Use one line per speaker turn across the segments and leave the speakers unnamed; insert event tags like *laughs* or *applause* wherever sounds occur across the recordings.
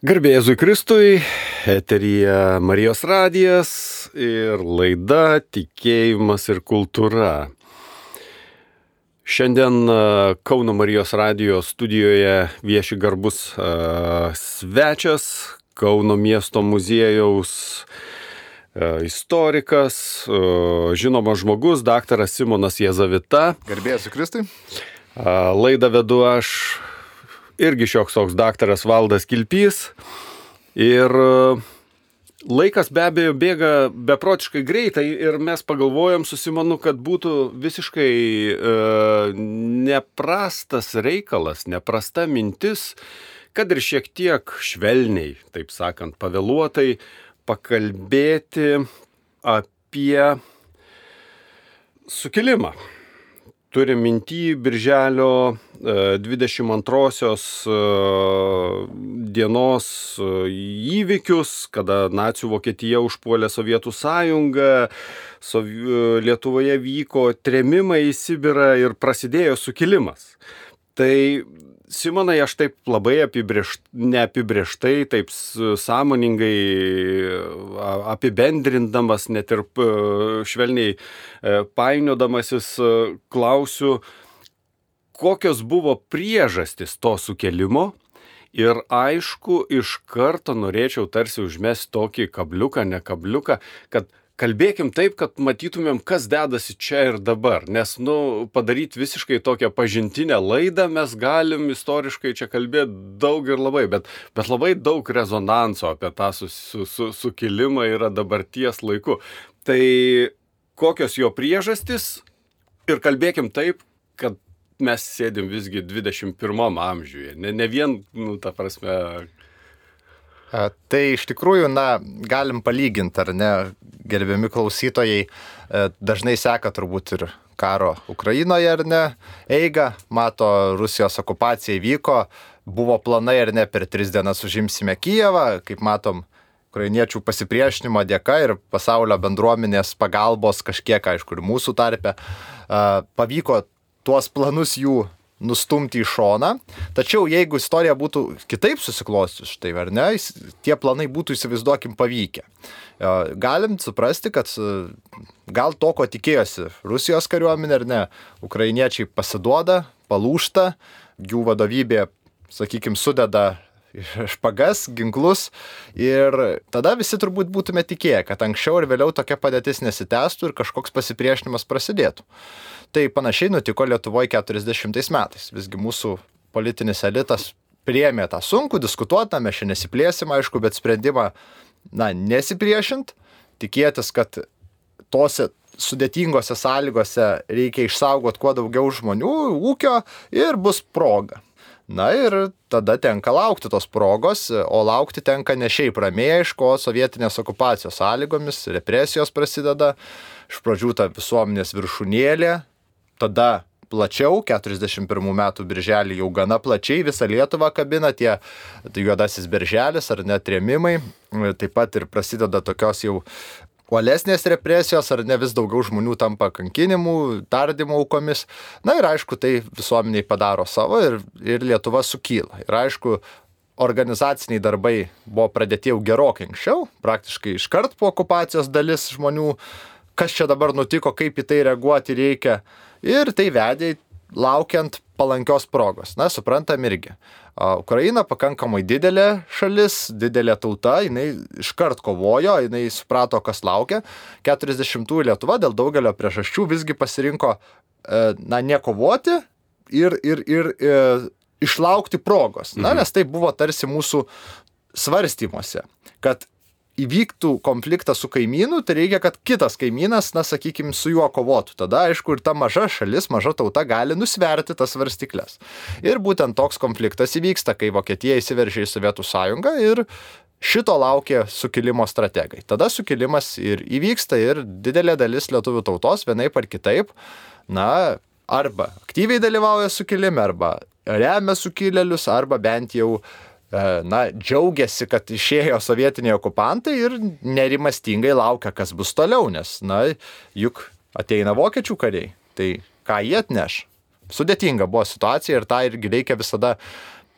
Garbėjai Kristui, eterija Marijos radijas ir laida Tikėjimas ir kultūra. Šiandien Kauno Marijos radijos studijoje vieši garbus svečias, Kauno miesto muziejaus istorikas, žinomas žmogus, daktaras Simonas Jezavita.
Garbėjai Kristui.
Laidą vedu aš irgi šioks toks daktaras Valdas Kilpys. Ir e, laikas be abejo bėga beprotiškai greitai ir mes pagalvojom su Simonu, kad būtų visiškai e, neprastas reikalas, neprasta mintis, kad ir šiek tiek švelniai, taip sakant, pavėluotai pakalbėti apie sukilimą turi minty birželio 22-osios e, e, dienos e, įvykius, kada nacijų Vokietija užpuolė Sovietų sąjungą, Lietuvoje vyko tremimai į Sibirą ir prasidėjo sukilimas. Tai Simonai, aš taip labai apibriešt, neapibrieštai, taip sąmoningai apibendrindamas, net ir švelniai e, painiodamasis, klausiu, kokios buvo priežastis to sukelimo Ir aišku, iš karto norėčiau tarsi užmesti tokį kabliuką, ne kabliuką, kad kalbėkim taip, kad matytumėm, kas dedasi čia ir dabar. Nes, nu, padaryti visiškai tokią pažintinę laidą mes galim istoriškai čia kalbėti daug ir labai, bet, bet labai daug rezonanso apie tą su, su, su, sukilimą yra dabarties laiku. Tai kokios jo priežastys ir kalbėkim taip, kad mes sėdim visgi 21 amžiuje. Ne, ne vien, nu, ta prasme,
Tai iš tikrųjų, na, galim palyginti, ar ne, gerbiami klausytojai, e, dažnai seka turbūt ir karo Ukrainoje, ar ne, eiga, mato, Rusijos okupacija įvyko, buvo planai, ar ne, per tris dienas užimsime Kijevą, kaip matom, ukrainiečių pasipriešinimo dėka ir pasaulio bendruomenės pagalbos kažkiek, aišku, ir mūsų tarpe, pavyko tuos planus jų nustumti į šoną. Tačiau jeigu istorija būtų kitaip susiklostis, štai ar ne, tie planai būtų įsivaizduokim pavykę. E, galim suprasti, kad e, gal to, ko tikėjosi Rusijos kariuomenė ar ne, ukrainiečiai pasiduoda, palūšta, jų vadovybė, sakykime, sudeda špagas, ginklus ir tada visi turbūt būtume tikėję, kad anksčiau ir vėliau tokia padėtis nesitęstų ir kažkoks pasipriešinimas prasidėtų. Tai panašiai nutiko Lietuvoje 40 metais. Visgi mūsų politinis elitas priėmė tą sunkų, diskutuotą, mes šiandien nesiplėsim, aišku, bet sprendimą, na, nesipriešint, tikėtis, kad tose sudėtingose sąlygose reikia išsaugoti kuo daugiau žmonių, ūkio ir bus proga. Na ir tada tenka laukti tos progos, o laukti tenka ne šiaip ramiai, aišku, sovietinės okupacijos sąlygomis, represijos prasideda, iš pradžių ta visuomenės viršūnėlė, tada plačiau, 41 metų birželį jau gana plačiai visą Lietuvą kabina tie tai juodasis birželis ar net rėmimai. Taip pat ir prasideda tokios jau uolesnės represijos, ar ne vis daugiau žmonių tampa kankinimų, tardymų aukomis. Na ir aišku, tai visuomeniai padaro savo ir, ir Lietuva sukyla. Ir aišku, organizaciniai darbai buvo pradėti jau gerokai anksčiau, praktiškai iškart po okupacijos dalis žmonių, kas čia dabar nutiko, kaip į tai reaguoti reikia ir tai vedė laukiant palankios progos. Na, suprantam irgi. Ukraina pakankamai didelė šalis, didelė tauta, jinai iškart kovojo, jinai suprato, kas laukia. 40-ųjų Lietuva dėl daugelio priežasčių visgi pasirinko, e, na, nekovoti ir, ir, ir, ir e, išlaukti progos. Na, mhm. nes tai buvo tarsi mūsų svarstymuose, kad įvyktų konfliktas su kaimynu, tai reikia, kad kitas kaimynas, na, sakykime, su juo kovotų. Tada, aišku, ir ta maža šalis, maža tauta gali nusverti tas varstiklės. Ir būtent toks konfliktas įvyksta, kai Vokietija įsiveržė į Sovietų sąjungą ir šito laukia sukilimo strategai. Tada sukilimas ir įvyksta ir didelė dalis lietuvių tautos vienaip ar kitaip, na, arba aktyviai dalyvauja sukilime, arba remia sukilėlius, arba bent jau uh, na, džiaugiasi, kad išėjo sovietiniai okupantai ir nerimastingai laukia, kas bus toliau, nes, na, juk ateina vokiečių kariai, tai ką jie atneš? Sudėtinga buvo situacija ir tą irgi reikia visada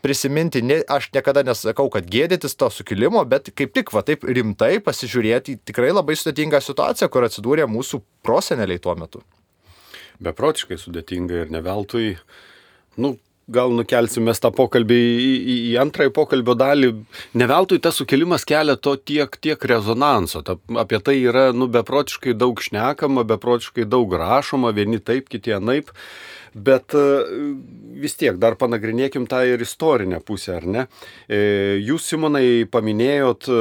prisiminti, ne, aš niekada nesakau, kad gėdytis to sukilimo, bet kaip tik va taip rimtai pasižiūrėti į tikrai labai sudėtingą situaciją, kur atsidūrė mūsų proseneliai tuo metu.
Beprotiškai sudėtinga ir ne veltui, nu, gal nukelsimės tą pokalbį į, į, į antrąjį pokalbio dalį. Ne veltui tas sukilimas kelia to tiek, tiek rezonanso. Ta, apie tai yra nu, beprotiškai daug šnekama, beprotiškai daug rašoma, vieni taip, kiti anaip. Bet e, vis tiek dar panagrinėkim tą ir istorinę pusę, ar ne? E, jūs, Simonai, paminėjot e,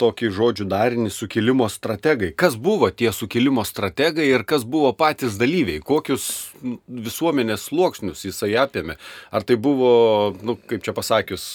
tokį žodžių darinį sukilimo strategai. Kas buvo tie sukilimo strategai ir kas buvo patys dalyviai? Kokius visuomenės sluoksnius jisai apėmė? Ar tai buvo, nu, kaip čia pasakius,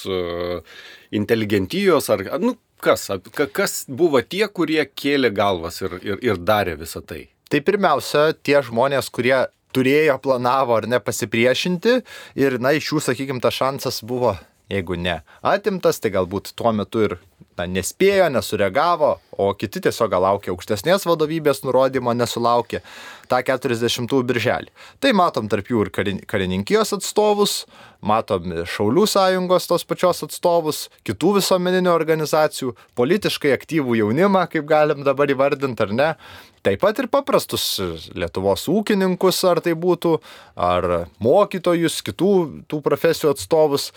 inteligentijos, ar, nu, kas, kas buvo tie, kurie kėlė galvas ir, ir, ir darė visą tai?
Tai pirmiausia, tie žmonės, kurie turėjo, planavo ar ne pasipriešinti. Ir, na, iš jų, sakykime, tas šansas buvo, jeigu ne atimtas, tai galbūt tuo metu ir na, nespėjo, nesureagavo, o kiti tiesiog gal laukia aukštesnės vadovybės nurodymo, nesulaukė tą 40 birželį. Tai matom tarp jų ir karininkijos atstovus, matom Šaulių sąjungos tos pačios atstovus, kitų visuomeninių organizacijų, politiškai aktyvų jaunimą, kaip galim dabar įvardinti ar ne. Taip pat ir paprastus Lietuvos ūkininkus, ar tai būtų, ar mokytojus, kitų tų profesijų atstovus,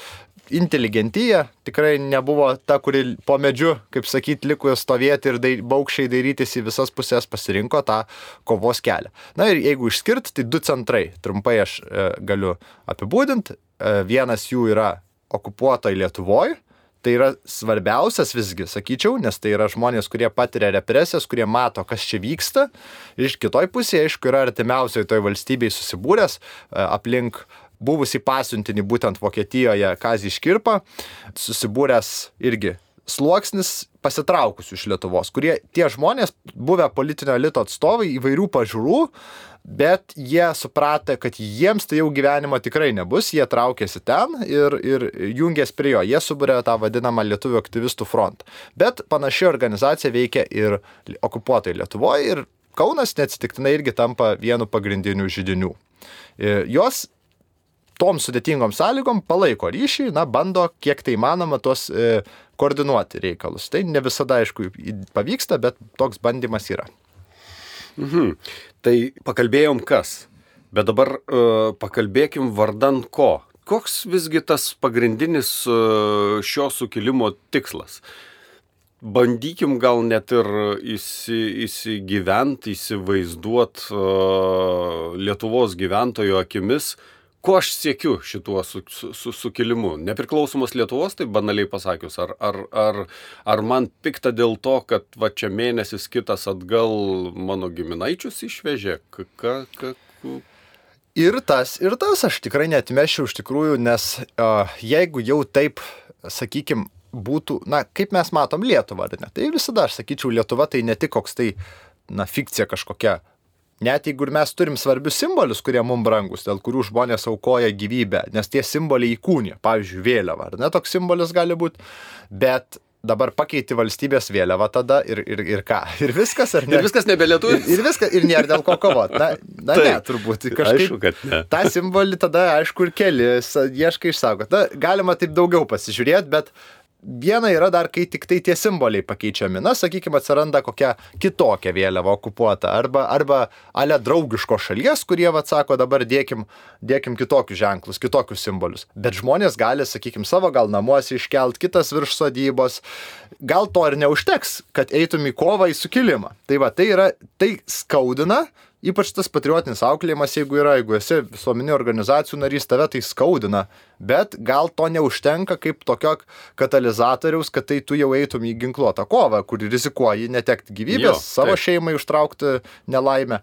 inteligentija tikrai nebuvo ta, kuri po medžiu, kaip sakyt, liko stovėti ir dai, baukščiai dairytis į visas pusės, pasirinko tą kovos kelią. Na ir jeigu išskirt, tai du centrai, trumpai aš e, galiu apibūdinti. E, vienas jų yra okupuotoje Lietuvoje. Tai yra svarbiausias visgi, sakyčiau, nes tai yra žmonės, kurie patiria represijas, kurie mato, kas čia vyksta. Ir iš kitoj pusėje, aišku, yra artimiausioje toje valstybėje susibūręs e, aplink buvusį pasiuntinį būtent Vokietijoje Kazį Škirpą, susibūręs irgi sluoksnis pasitraukusių iš Lietuvos, kurie tie žmonės, buvę politinio elito atstovai įvairių pažiūrų, bet jie supratė, kad jiems tai jau gyvenimo tikrai nebus, jie traukėsi ten ir, ir jungėsi prie jo, jie subūrė tą vadinamą lietuvių aktyvistų frontą. Bet panaši organizacija veikia ir okupuotai Lietuvoje ir Kaunas neatsitiktinai irgi tampa vienu pagrindinių žydinių. Jos tom sudėtingom sąlygom palaiko ryšį, na, bando kiek tai įmanoma tuos e, koordinuoti reikalus. Tai ne visada, aišku, pavyksta, bet toks bandymas yra.
Mhm. Tai pakalbėjom kas, bet dabar uh, pakalbėkim vardan ko. Koks visgi tas pagrindinis uh, šio sukilimo tikslas? Bandykim gal net ir įsi, įsigyventi, įsivaizduoti uh, Lietuvos gyventojo akimis, ko aš siekiu šituo su, su, su, sukilimu? Nepriklausomos Lietuvos, tai banaliai pasakius, ar, ar, ar, ar man pikta dėl to, kad va čia mėnesis kitas atgal mano giminaičius išvežė? Ka, ka, ka,
Ir tas, ir tas aš tikrai netmešiu iš tikrųjų, nes uh, jeigu jau taip, sakykime, būtų, na, kaip mes matom Lietuvą, ar ne? Tai visada aš sakyčiau, Lietuva tai ne tik koks tai, na, fikcija kažkokia net jeigu ir mes turim svarbius simbolius, kurie mums brangus, dėl kurių žmonės aukoja gyvybę, nes tie simboliai įkūnė, pavyzdžiui, vėliava, ar ne toks simbolis gali būti, bet dabar pakeiti valstybės vėliavą tada ir, ir, ir ką. *laughs* Ir viskas, ar ne?
Ir viskas nebelietuvi.
Ir, ir viskas, ir nėra dėl ko kovoti. Na, na tai, ne, turbūt. Kažkaip, aišku, kad ne. tą simbolį tada, aišku, ir keli, ieškai išsaugoti. Na, galima taip daugiau pasižiūrėti, bet Viena yra dar, kai tik tai tie simboliai pakeičiami. Na, sakykime, atsiranda kokia kitokia vėliava okupuota arba, arba ale draugiško šalies, kurie, vad sako, dabar dėkim, dėkim kitokius ženklus, kitokius simbolius. Bet žmonės gali, sakykime, savo gal namuose iškelt kitas virš sodybos. Gal to ir neužteks, kad eitum į kovą, į sukilimą. Tai va, tai yra, tai skaudina, ypač tas patriotinis auklėjimas, jeigu yra, jeigu esi visuomeninių organizacijų narys, tave tai skaudina, bet gal to neužtenka kaip tokio katalizatoriaus, kad tai tu jau eitum į ginkluotą kovą, kur rizikuoji netekti gyvybės, jo, savo taip. šeimai užtraukti nelaimę.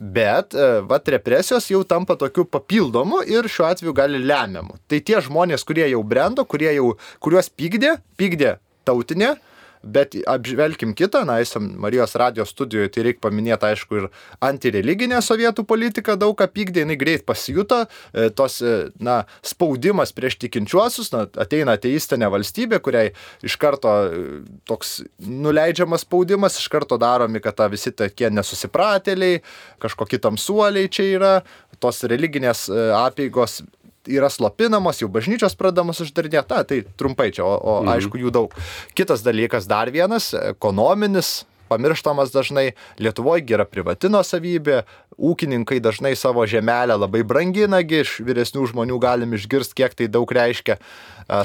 Bet, e, va, represijos jau tampa tokiu papildomu ir šiuo atveju gali lemiamu. Tai tie žmonės, kurie jau brendo, kurie jau, kuriuos pykdė, pykdė tautinė, Bet apžvelkim kitą, na, esam Marijos radijos studijoje, tai reikia paminėti, aišku, ir antireliginė sovietų politika daug ką pykdė, jinai greit pasijuto, e, tos, e, na, spaudimas prieš tikinčiuosius, na, ateina ateistinė valstybė, kuriai iš karto e, toks nuleidžiamas spaudimas, iš karto daromi, kad ta visi tokie nesusipratėliai, kažkokie tamsuoliai čia yra, tos religinės apėgos yra slopinamos, jau bažnyčios pradamos uždarinėti, na, tai trumpai čia, o, o mhm. aišku jų daug. Kitas dalykas, dar vienas, ekonominis, pamirštamas dažnai, Lietuvoje yra privatino savybė, ūkininkai dažnai savo žemelę labai branginagi, iš vyresnių žmonių galim išgirsti, kiek tai daug reiškia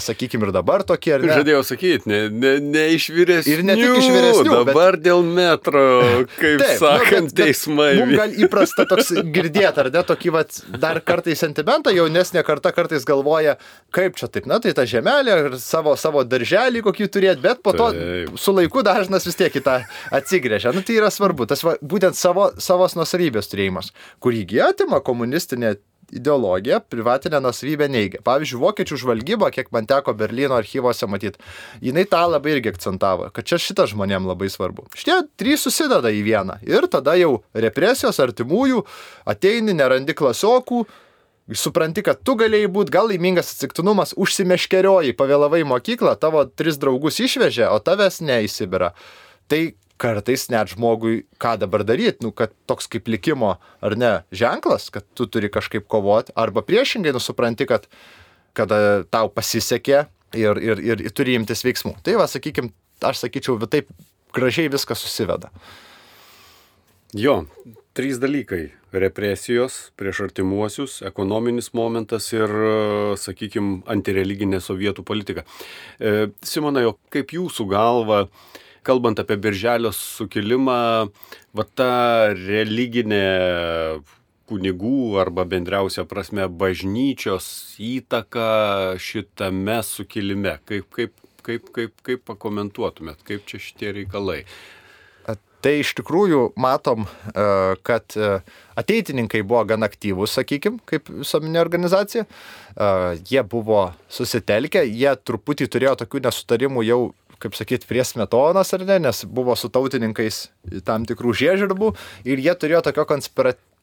sakykime, ir dabar tokie. Ne?
Žadėjau sakyti, ne, ne, ne iš vyresnių.
Ir ne tik iš vyresnių.
Dabar bet... dėl metro, kaip Taip, sakant, nu, bet, teismai.
Mums gal įprasta toks girdėti, ar ne, tokį vat, dar kartais sentimentą, jaunesnė karta kartais galvoja, kaip čia taip, na tai ta žemelė ir savo, savo darželį kokį turėti, bet po to Taip. su laiku dažnas vis tiek į tą atsigrėžia. Nu tai yra svarbu, tas va, būtent savo, savos nusavybės turėjimas, kurį atima komunistinė ideologija privatinę nusavybę neigia. Pavyzdžiui, vokiečių žvalgyba, kiek man teko Berlyno archyvose matyti, jinai tą labai irgi akcentavo, kad čia šitas žmonėm labai svarbu. Šitie trys susideda į vieną ir tada jau represijos artimųjų, ateini, nerandi klasiokų, supranti, kad tu galėjai būti gal laimingas atsitiktinumas, užsimeškerioji, pavėlavai mokyklą, tavo tris draugus išvežė, o tavęs neįsibira. Tai kartais net žmogui, ką dabar daryti, nu, kad toks kaip likimo ar ne ženklas, kad tu turi kažkaip kovoti, arba priešingai nusipranti, kad kada tau pasisekė ir, ir, ir, ir turi imtis veiksmų. Tai va, sakykime, aš sakyčiau, taip gražiai viskas susiveda.
Jo, trys dalykai - represijos prieš artimuosius, ekonominis momentas ir, sakykime, antireliginė sovietų politika. E, Simonai, kaip jūsų galva, kalbant apie birželio sukilimą, va ta religinė kunigų arba bendriausia prasme bažnyčios įtaka šitame sukilime. Kaip, kaip, kaip, kaip, kaip pakomentuotumėt, kaip čia šitie reikalai?
Tai iš tikrųjų matom, e, kad e, ateitininkai buvo gan aktyvūs, sakykime, kaip visuomenė organizacija. E, jie buvo susitelkę, jie truputį turėjo tokių nesutarimų jau kaip sakyt, prie smetonas ar ne, nes buvo su tautininkais tam tikrų žiežirbų ir jie turėjo tokio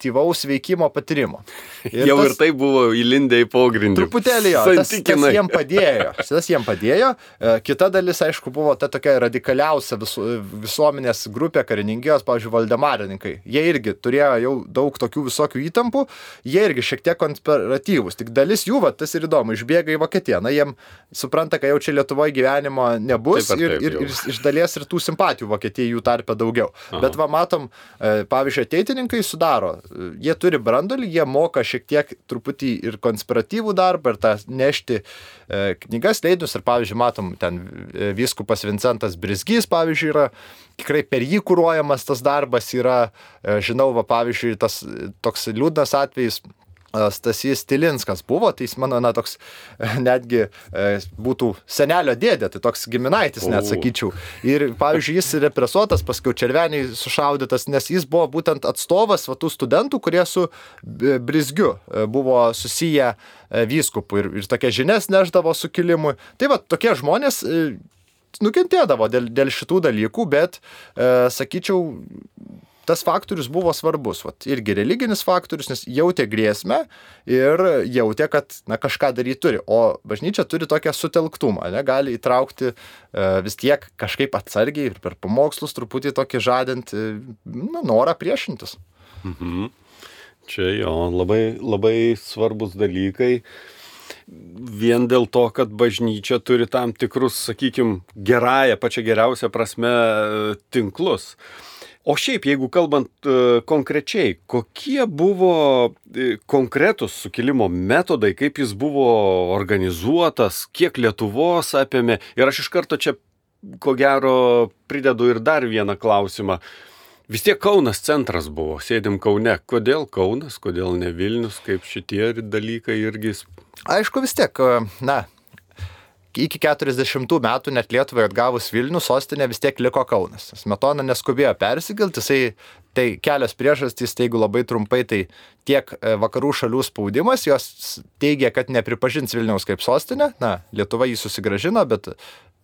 konspiratyvaus veikimo patyrimo.
Ir *laughs* Jau tas, ir tai buvo įlindę į pogrindį.
Truputėlį jo, tas, tas jiem padėjo. Tas jiem padėjo. E, kita dalis, aišku, buvo ta tokia radikaliausia visu, visuomenės grupė karininkijos, pavyzdžiui, valdemarininkai. Jie irgi turėjo jau daug tokių visokių įtampų, jie irgi šiek tiek konspiratyvūs. Tik dalis jų, va, tas ir įdomu, išbėga į Vokietiją. Na, jiem supranta, kad jau čia Lietuvoje gyvenimo nebus taip, ir, taip, ir, ir iš dalies ir tų simpatijų Vokietijai jų tarpe daugiau. Aha. Bet va matom, e, pavyzdžiui, ateitininkai sudaro, jie turi brandolį, jie moka šiek tiek truputį ir konspiratyvų darbą ir tą nešti e, knygas, leidinius ir pavyzdžiui, matom, ten e, viskupas Vincentas Brizgys, pavyzdžiui, yra tikrai per jį kūruojamas tas darbas yra, žinau, va, pavyzdžiui, tas toks liūdnas atvejis Stasys Tilinskas buvo, tai jis mano, na, toks *laughs* netgi e, būtų senelio dėdė, tai toks giminaitis, net sakyčiau. Ir, pavyzdžiui, jis represuotas, paskui červeniai sušaudytas, nes jis buvo būtent atstovas va, tų studentų, kurie su Brizgiu e, buvo susiję e, vyskupų ir, ir tokia žinias neždavo sukilimui. Tai va, tokie žmonės e, nukentėdavo dėl, dėl šitų dalykų, bet, e, sakyčiau, tas faktorius buvo svarbus, vat, irgi religinis faktorius, nes jautė grėsmę ir jautė, kad na, kažką daryti turi. O bažnyčia turi tokią sutelktumą, ne, gali įtraukti e, vis tiek kažkaip atsargiai ir per pamokslus truputį tokį žadinti na, norą priešintis.
Mhm. Čia jo, labai, labai svarbus dalykai vien dėl to, kad bažnyčia turi tam tikrus, sakykime, gerąją, pačią geriausią prasme tinklus. O šiaip, jeigu kalbant e, konkrečiai, kokie buvo e, konkretus sukilimo metodai, kaip jis buvo organizuotas, kiek Lietuvos apėmė. Ir aš iš karto čia, ko gero, pridedu ir dar vieną klausimą. Vis tiek Kaunas centras buvo, sėdim Kaune. Kodėl Kaunas, kodėl ne Vilnius, kaip šitie dalykai irgi.
Aišku, vis tiek, na, iki 40 metų net Lietuvai atgavus Vilnių sostinė vis tiek liko Kaunas. Smetona neskubėjo persikelti, jisai tai kelios priežastys, tai jeigu labai trumpai, tai tiek e, vakarų šalių spaudimas, jos teigia, kad nepripažins Vilniaus kaip sostinę, na, Lietuva jį susigražino, bet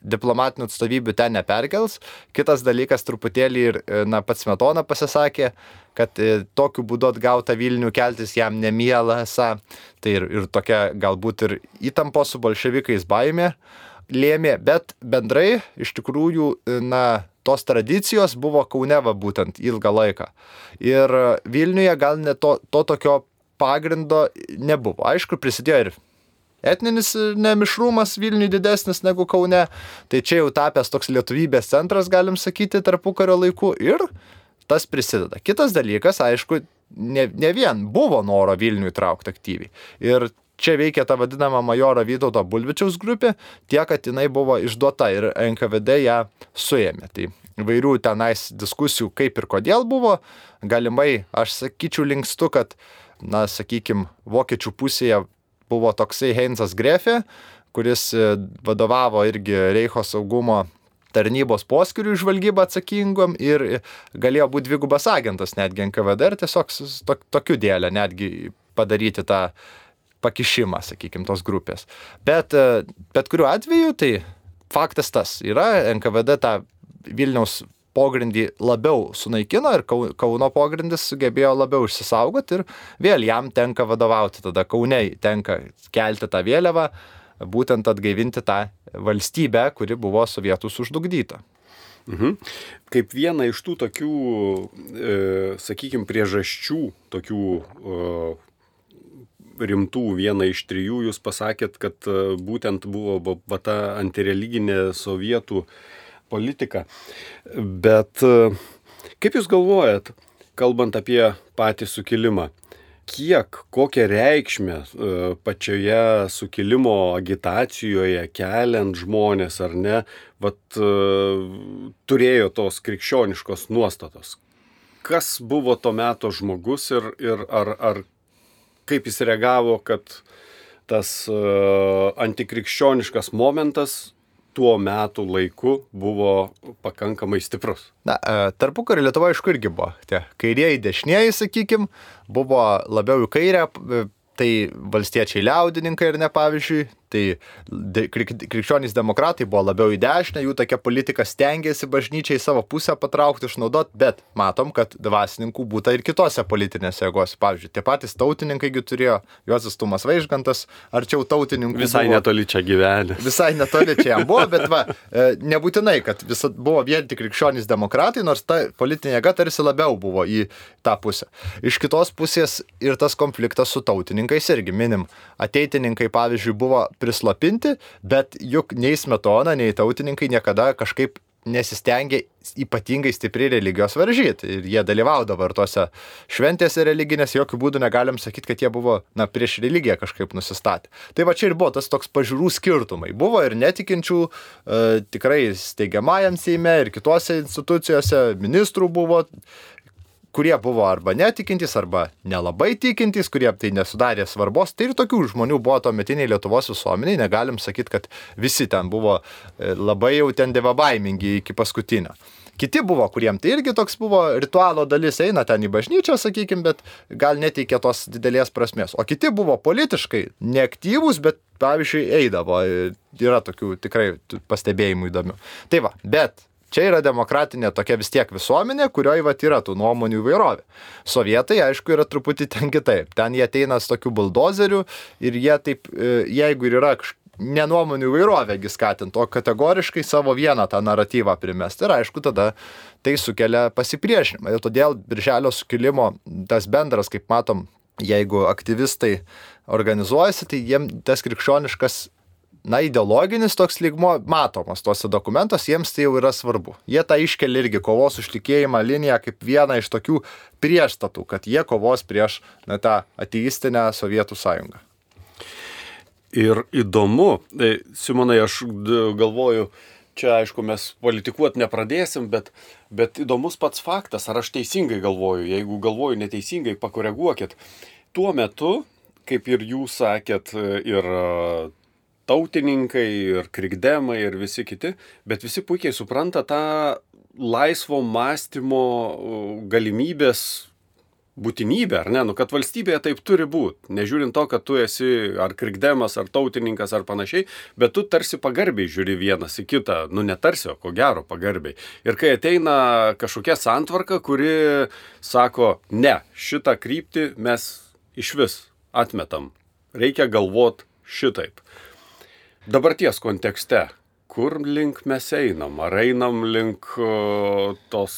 diplomatinių atstovybių ten neperkels. Kitas dalykas truputėlį ir, e, na, pats Metona pasisakė, kad e, tokiu būdu atgauta Vilnių keltis jam nemiela esą. Tai ir, ir tokia galbūt ir įtampo su bolševikais baimė lėmė, bet bendrai iš tikrųjų, e, na, tos tradicijos buvo Kauneva būtent ilgą laiką. Ir Vilniuje gal ne to, to tokio pagrindo nebuvo. Aišku, prisidėjo ir etninis nemišrumas Vilniui didesnis negu Kaune, tai čia jau tapęs toks lietuvybės centras, galim sakyti, tarpu kario laikų ir tas prisideda. Kitas dalykas, aišku, ne, ne vien buvo noro Vilniui traukti aktyviai. Ir čia veikia ta vadinama majoro Vytauto Bulvičiaus grupė, tiek, kad jinai buvo išduota ir NKVD ją suėmė. Tai įvairių tenais diskusijų, kaip ir kodėl buvo, galimai, aš sakyčiau, linkstu, kad, na, sakykime, vokiečių pusėje buvo toksai Heinzas Grefė, kuris e, vadovavo irgi Reicho saugumo tarnybos poskirių žvalgybą atsakingom ir galėjo būti dvigubas agentas netgi NKVD ir tiesiog to, tokiu dėlę netgi padaryti tą pakišimą, sakykime, tos grupės. Bet e, bet kuriuo atveju tai faktas tas yra, NKVD tą Vilniaus pogrindį labiau sunaikino ir Kauno pogrindis sugebėjo labiau išsisaugoti ir vėl jam tenka vadovauti, tada Kauniai tenka kelti tą vėliavą, būtent atgaivinti tą valstybę, kuri buvo sovietų sužlugdyta.
Mhm. Kaip viena iš tų tokių, e, sakykime, priežasčių, tokių e, rimtų, viena iš trijų, jūs pasakėt, kad e, būtent buvo va, ta antireliginė sovietų politika. Bet e, kaip jūs galvojat, kalbant apie patį sukilimą, kiek, kokią reikšmę e, pačioje sukilimo agitacijoje keliant žmonės ar ne, vat, e, turėjo tos krikščioniškos nuostatos. Kas buvo to meto žmogus ir, ir ar, ar kaip jis reagavo, kad tas antikrikščioniškas momentas tuo metu laiku buvo pakankamai stiprus.
Na, tarpu karo Lietuva aišku irgi buvo. Tie kairieji, dešinieji, sakykim, buvo labiau į kairę, tai valstiečiai liaudininkai ir ne pavyzdžiui, Tai de, krik, krikščionys demokratai buvo labiau į dešinę, jų tokia politika stengiasi bažnyčiai savo pusę patraukti, išnaudoti, bet matom, kad dvasininkų būta ir kitose politinėse jėgose. Pavyzdžiui, tie patys tautininkaigi turėjo, Juozas Tumas Vaižgantas, arčiau tautininkų.
Visai buvo, netoli čia gyvenė.
Visai netoli čia jam buvo, bet va, e, nebūtinai, kad visą buvo vien tik krikščionys demokratai, nors ta politinė jėga tarsi labiau buvo į tą pusę. Iš kitos pusės ir tas konfliktas su tautininkais irgi minim. Ateitininkai, pavyzdžiui, buvo prislopinti, bet juk nei smetona, nei tautininkai niekada kažkaip nesistengė ypatingai stipriai religijos varžyti. Ir jie dalyvaudavo ir tose šventėse religinės, jokių būdų negalim sakyti, kad jie buvo, na, prieš religiją kažkaip nusistatę. Tai va čia ir buvo tas toks pažiūrų skirtumai. Buvo ir netikinčių, e, tikrai steigiamajam Seime ir kitose institucijose, ministrų buvo, kurie buvo arba netikintys, arba nelabai tikintys, kurie tai nesudarė svarbos. Tai ir tokių žmonių buvo tuometiniai Lietuvos visuomeniai, negalim sakyti, kad visi ten buvo e, labai jau ten devabaimingi iki paskutinio. Kiti buvo, kuriem tai irgi toks buvo ritualo dalis, eina ten į bažnyčią, sakykime, bet gal neteikė tos didelės prasmės. O kiti buvo politiškai neaktyvūs, bet pavyzdžiui eidavo. Yra tokių tikrai pastebėjimų įdomių. Tai va, bet Čia yra demokratinė tokia vis tiek visuomenė, kurioje va yra tų nuomonių įvairovė. Sovietai, aišku, yra truputį ten kitaip. Ten jie ateina su tokiu buldozeriu ir jie taip, e, jeigu ir yra nenuomonių įvairovėgi skatinti, o kategoriškai savo vieną tą naratyvą primesti. Ir aišku, tada tai sukelia pasipriešinimą. Ir todėl Birželio sukilimo tas bendras, kaip matom, jeigu aktyvistai organizuojasi, tai jiems tas krikščioniškas na, ideologinis toks lygmo matomas tuose dokumentuose, jiems tai jau yra svarbu. Jie tą iškelia irgi kovos už tikėjimą liniją kaip vieną iš tokių prieštatų, kad jie kovos prieš na, tą ateistinę Sovietų sąjungą.
Ir įdomu, e, Simonai, aš galvoju, čia aišku mes politikuoti nepradėsim, bet, bet įdomus pats faktas, ar aš teisingai galvoju, jeigu galvoju neteisingai, pakoreguokit. Tuo metu, kaip ir jūs sakėt, ir tautininkai ir krikdemai ir visi kiti, bet visi puikiai supranta tą laisvo mąstymo galimybės būtinybę, ar ne, nu, kad valstybėje taip turi būti, nežiūrint to, kad tu esi ar krikdemas, ar tautininkas, ar panašiai, bet tu tarsi pagarbiai žiūri vienas į kitą, nu netarsi, o ko gero pagarbiai. Ir kai ateina kažkokia santvarka, kuri sako, ne, šitą kryptį mes iš vis atmetam, reikia galvot šitaip dabarties kontekste, kur link mes einam? Ar einam link tos,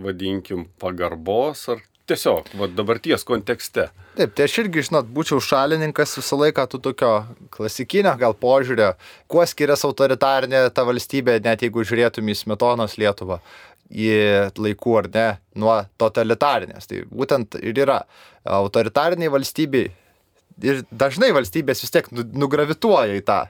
vadinkim, pagarbos, ar tiesiog, va, dabarties kontekste.
Taip, tai aš irgi, žinot, būčiau šalininkas visą laiką tų tokio klasikinio gal požiūrio, kuo skiriasi autoritarinė ta valstybė, net jeigu žiūrėtum į Smetonos Lietuvą į laikų ar ne, nuo totalitarinės. Tai būtent ir yra autoritariniai valstybei ir dažnai valstybės vis tiek nu, nugravituoja į tą.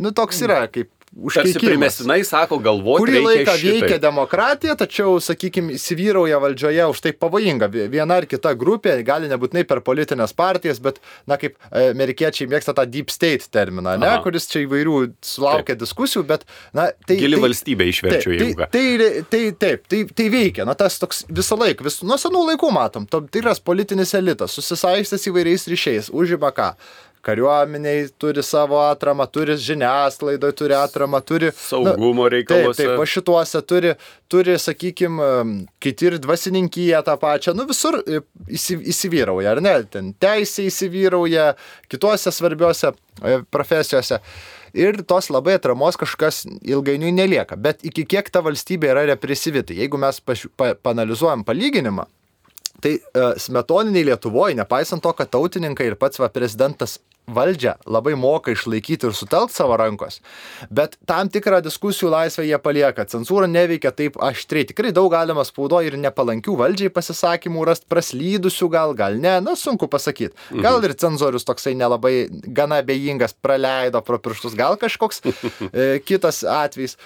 Nu, toks yra kaip
Tarsi primestinai sako galvoti.
Kurį laiką veikia demokratija, tačiau, sakykime, įsivyrauja valdžioje už tai pavojinga. Viena ar kita grupė, gali nebūtinai per politinės partijas, bet, na, kaip amerikiečiai mėgsta tą deep state terminą, ne, Aha. kuris čia įvairių sulaukia taip. diskusijų, bet, na, tai...
Gili
tai,
valstybė išverčiu
tai,
jėgą.
Tai, tai, tai, taip, tai, tai veikia, na, tas toks visą laiką, vis, nuo senų laikų matom, to tikras politinis elitas, susisaistęs įvairiais ryšiais, užima ką kariuomeniai turi savo atramą, turi žiniasklaidoje, turi atramą, turi...
Saugumo reikaluose.
Taip, taip, va šituose turi, turi sakykime, kiti ir dvasininkyje tą pačią, nu visur e, įsivyrauja, ar ne, ten teisė įsivyrauja, kituose svarbiuose e, profesijose. Ir tos labai atramos kažkas ilgainiui nelieka. Bet iki kiek ta valstybė yra represyvi, tai jeigu mes paš, pa, panalizuojam palyginimą, Tai uh, smetoniniai Lietuvoje, nepaisant to, kad tautininkai ir pats va, prezidentas valdžią labai moka išlaikyti ir sutelkti savo rankos, bet tam tikrą diskusijų laisvę jie palieka. Cenzūra neveikia taip aštriai. Tikrai daug galima spaudo ir nepalankių valdžiai pasisakymų rasti, praslydusių gal, gal ne, na sunku pasakyti. Gal mhm. ir cenzorius toksai nelabai gana abejingas praleido pro pirštus, gal kažkoks *laughs* e, kitas atvejs.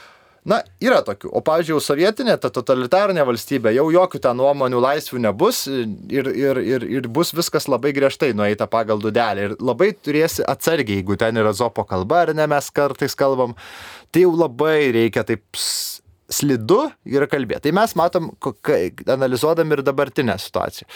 Na, yra tokių. O, pavyzdžiui, jau sovietinė, ta totalitarinė valstybė, jau jokių ten nuomonių laisvių nebus ir, ir, ir, ir bus viskas labai griežtai nueita pagal dudelį. Ir labai turėsi atsargiai, jeigu ten yra zopo kalba, ar ne mes kartais kalbam, tai jau labai reikia taip slidu yra kalbėti. Tai mes matom, analizuodami ir dabartinę situaciją.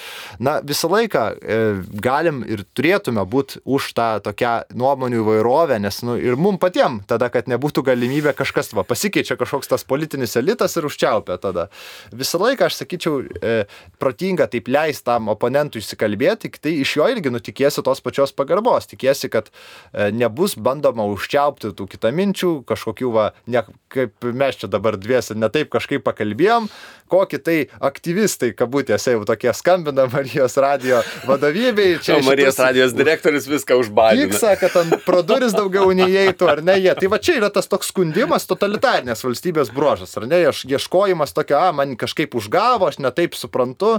Na, visą laiką e, galim ir turėtume būti už tą tokią nuomonių įvairovę, nes nu, ir mum patiem tada, kad nebūtų galimybė kažkas, va, pasikeičia kažkoks tas politinis elitas ir užčiaupia tada. Visą laiką aš sakyčiau, e, protinga taip leisti tam oponentui įsikalbėti, tai iš jo irgi nutikėsi tos pačios pagarbos, tikėsi, kad e, nebus bandoma užčiaupti tų kitaminčių, kažkokių, va, ne, kaip mes čia dabar dvies mes ne taip kažkaip pakalbėjom, kokį tai aktyvistai, kabutėse jau tokie skambina Marijos radio vadovybei.
Čia o Marijos šitus, radijos direktorius viską užbadė.
Tiksa, kad ant pro duris daugiau neįeitų, ar ne jie. Tai va čia yra tas toks skundimas totalitarnės valstybės bruožas, ar ne, ieškojimas tokio, a, man kažkaip užgavo, aš netaip suprantu,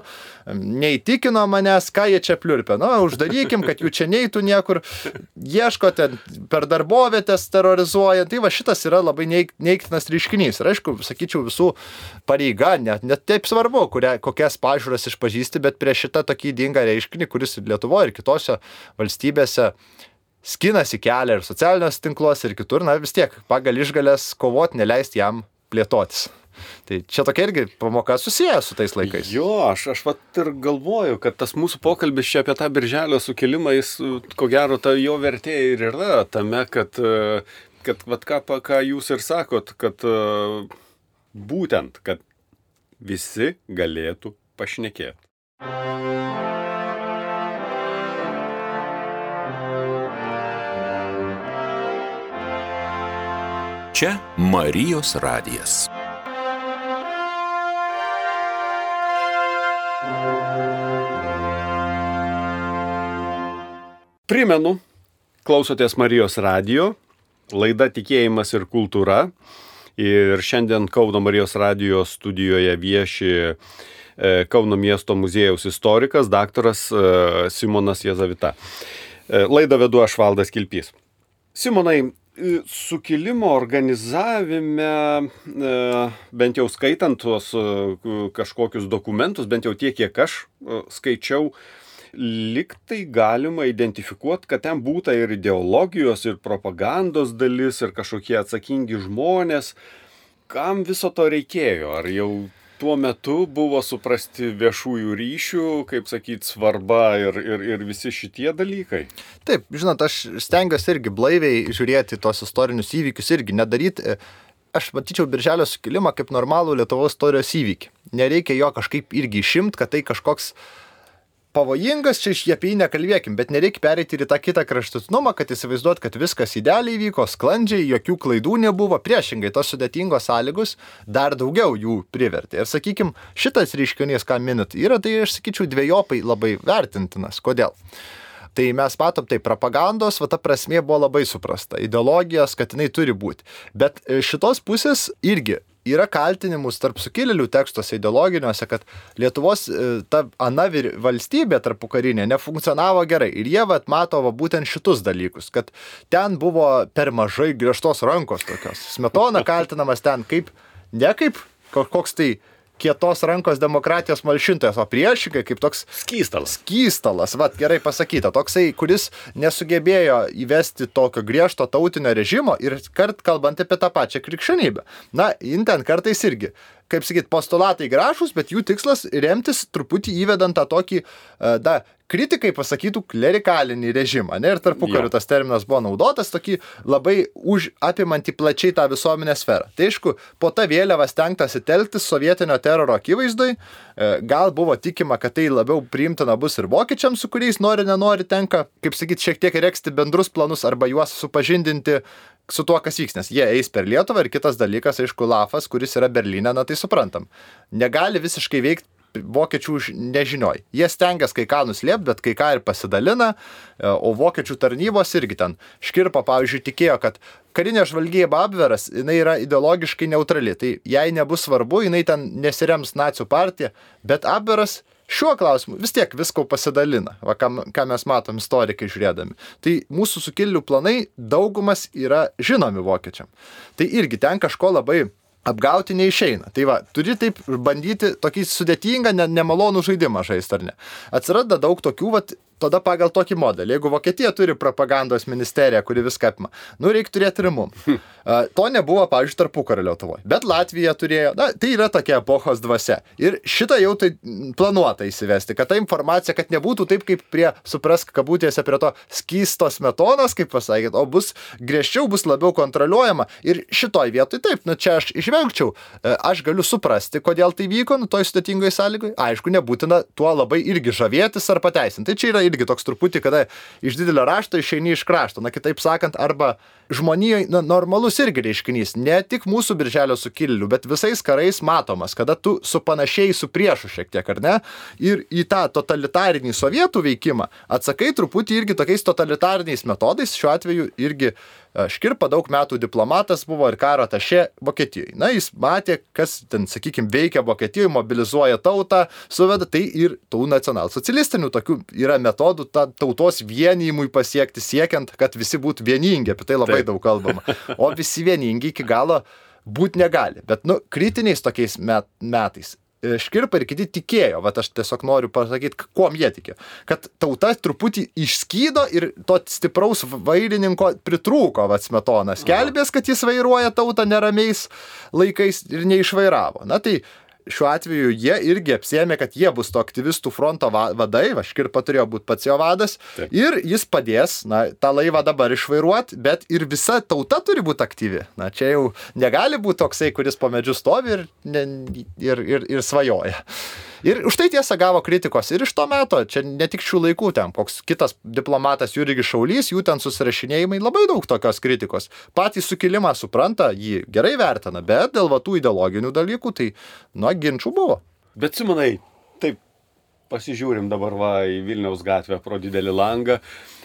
neįtikino manęs, ką jie čia pliurpia. Na, uždarykim, kad jų čia neįtų niekur, ieškote per darbovietės terrorizuojant. Tai va šitas yra labai neiktinas reiškinys. Ir aišku, sakyčiau, visų pareiga, net, net taip svarbu, kuria, kokias pažiūras išpažįsti, bet prieš šitą tokį įdingą reiškinį, kuris Lietuvoje, ir kitose valstybėse skinasi kelią ir socialiniuose tinkluose, ir kitur, na vis tiek pagal išgalės kovoti, neleisti jam plėtotis. Tai čia tokia irgi pamoka susiję su tais laikais.
Jo, aš, aš pat ir galvoju, kad tas mūsų pokalbis čia apie tą birželio sukilimą, jis, ko gero, ta jo vertė ir yra tame, kad, kad vat, ką, ką jūs ir sakot, kad būtent, kad visi galėtų pašnekėti.
Čia Marijos radijas.
Primenu, klausotės Marijos radijo, laida Tikėjimas ir kultūra. Ir šiandien Kauno Marijos radijos studijoje vieši e, Kauno miesto muziejaus istorikas, daktaras e, Simonas Jezavita. E, laidą vedu aš Valdas Kilpys. Simonai, sukilimo organizavime, bent jau skaitant tuos kažkokius dokumentus, bent jau tiek, kiek aš skaičiau, liktai galima identifikuoti, kad ten būta ir ideologijos, ir propagandos dalis, ir kažkokie atsakingi žmonės. Kam viso to reikėjo? Ar jau tuo metu buvo suprasti viešųjų ryšių, kaip sakyt, svarba ir, ir, ir visi šitie dalykai?
Taip, žinot, aš stengiuosi irgi blaiviai žiūrėti tos istorinius įvykius, irgi nedaryti aš matyčiau Birželio sukilimą kaip normalų Lietuvos istorijos įvykį. Nereikia jo kažkaip irgi išimti, kad tai kažkoks pavojingas, čia apie jį nekalbėkim, bet nereikia pereiti ir į tą kitą kraštutinumą, kad įsivaizduot, kad viskas idealiai vyko, sklandžiai, jokių klaidų nebuvo, priešingai tos sudėtingos sąlygos dar daugiau jų privertė. Ir sakykime, šitas reiškinys, ką minit, yra tai, aš sakyčiau, dviejopai labai vertintinas. Kodėl? Tai mes matom, tai propagandos, va ta prasme buvo labai suprasta, ideologijos, kad jinai turi būti. Bet e, šitos pusės irgi yra kaltinimus tarp sukilėlių tekstuose ideologiniuose, kad Lietuvos e, ta ana valstybė tarpu karinė nefunkcionavo gerai. Ir jie vat mato va, būtent šitus dalykus, kad ten buvo per mažai griežtos rankos tokios. Smetona kaltinamas ten kaip, ne kaip koks tai kietos rankos demokratijos malšintojas, o priešingai kaip toks
skystalas.
Skystalas, vad gerai pasakyta, toksai, kuris nesugebėjo įvesti tokio griežto tautinio režimo ir kart kalbant apie tą pačią krikščionybę. Na, jin ten kartais irgi kaip sakyt, postulatai gražus, bet jų tikslas remtis truputį įvedant tą tokį, da, e, kritikai pasakytų klerikalinį režimą. Ne? Ir tarpu kariu tas terminas buvo naudotas tokį labai už apimantį plačiai tą visuomenę sferą. Tai aišku, po tą vėliavą stengtasi telktis sovietinio teroro akivaizdai, e, gal buvo tikima, kad tai labiau priimtina bus ir vokiečiams, su kuriais nori, nenori tenka, kaip sakyt, šiek tiek reksti bendrus planus arba juos supažindinti su tuo, kas vyks, nes jie eis per Lietuvą ir kitas dalykas, aišku, Lafas, kuris yra Berlyne, na tai suprantam. Negali visiškai veikti vokiečių nežinioj. Jie stengiasi kai ką nuslėpti, bet kai ką ir pasidalina, e, o vokiečių tarnybos irgi ten. Škirpa, pavyzdžiui, tikėjo, kad karinė žvalgyba apveras, jinai yra ideologiškai neutrali. Tai jai nebus svarbu, jinai ten nesirems nacijų partija, bet apveras šiuo klausimu vis tiek visko pasidalina, va, ką, ką mes matom istorikai žiūrėdami. Tai mūsų sukilių planai daugumas yra žinomi vokiečiam. Tai irgi ten kažko labai apgauti neišeina. Tai va, turi taip bandyti tokį sudėtingą, ne, nemalonų žaidimą žaisti, ar ne. Atsiranda daug tokių, va, tada pagal tokį modelį. Jeigu Vokietija turi propagandos ministeriją, kuri viską apima, nu reikia turėti ir mum. *laughs* To nebuvo, pavyzdžiui, tarpu kario Lietuvoje. Bet Latvija turėjo, na, tai yra tokia epochos dvasia. Ir šitą jau tai planuota įsivesti, kad ta informacija, kad nebūtų taip kaip prie, suprask, kabutėse prie to skystos metonos, kaip pasakėt, o bus griežčiau, bus labiau kontroliuojama. Ir šitoj vietoj taip, nu čia aš išvengčiau. Uh, aš galiu suprasti, kodėl tai vyko, nu toj sudėtingoje sąlygoje. Aišku, nebūtina tuo labai irgi žavėtis ar pateisinti. Tai čia yra irgi toks truputį, kada iš didelio rašto išeini iš krašto. Na, kitaip sakant, arba žmonijoje na, normalus irgi reiškinys, ne tik mūsų birželio sukilėlių, bet visais karais matomas, kada tu su panašiai su priešu šiek tiek, ar ne, ir į tą totalitarinį sovietų veikimą atsakai truputį irgi tokiais totalitariniais metodais, šiuo atveju irgi Škirpa daug metų diplomatas buvo ir karo tašė Vokietijoje. Na, jis matė, kas ten, sakykime, veikia Vokietijoje, mobilizuoja tautą, suveda, tai ir tų nacionalsocialistinių tokių yra metodų ta, tautos vienijimui pasiekti, siekiant, kad visi būtų vieningi, apie tai labai Taip. daug kalbama. O visi vieningi iki galo būti negali. Bet, nu, kritiniais tokiais met, metais Škirpa ir kiti tikėjo, va aš tiesiog noriu pasakyti, kuom jie tikėjo, kad tauta truputį išskydo ir to stipraus vairininko pritrūko, va smetonas. Kelbės, kad jis vairuoja tautą neramiais laikais ir neišvairavo. Na tai šiuo atveju jie irgi apsėmė, kad jie bus to aktyvistų fronto vadai, va Škirpa turėjo būti pats jo vadas, Taip. ir jis padės, na, tą laivą dabar išvairuoti, bet ir visa tauta turi būti aktyvi. Na, čia jau negali būti toksai, kuris po medžiu stovi ir, ne, ir, ir, ir svajoja. Ir už tai tiesa gavo kritikos ir iš to meto, čia ne tik šių laikų, ten koks kitas diplomatas Jurgis Šaulys, jų ten susirašinėjimai, labai daug tokios kritikos. Patį sukilimą supranta, jį gerai vertina, bet dėl va tų ideologinių dalykų, tai, nu, ginčių buvo.
Bet Simonai, taip, pasižiūrim dabar va į Vilniaus gatvę pro didelį langą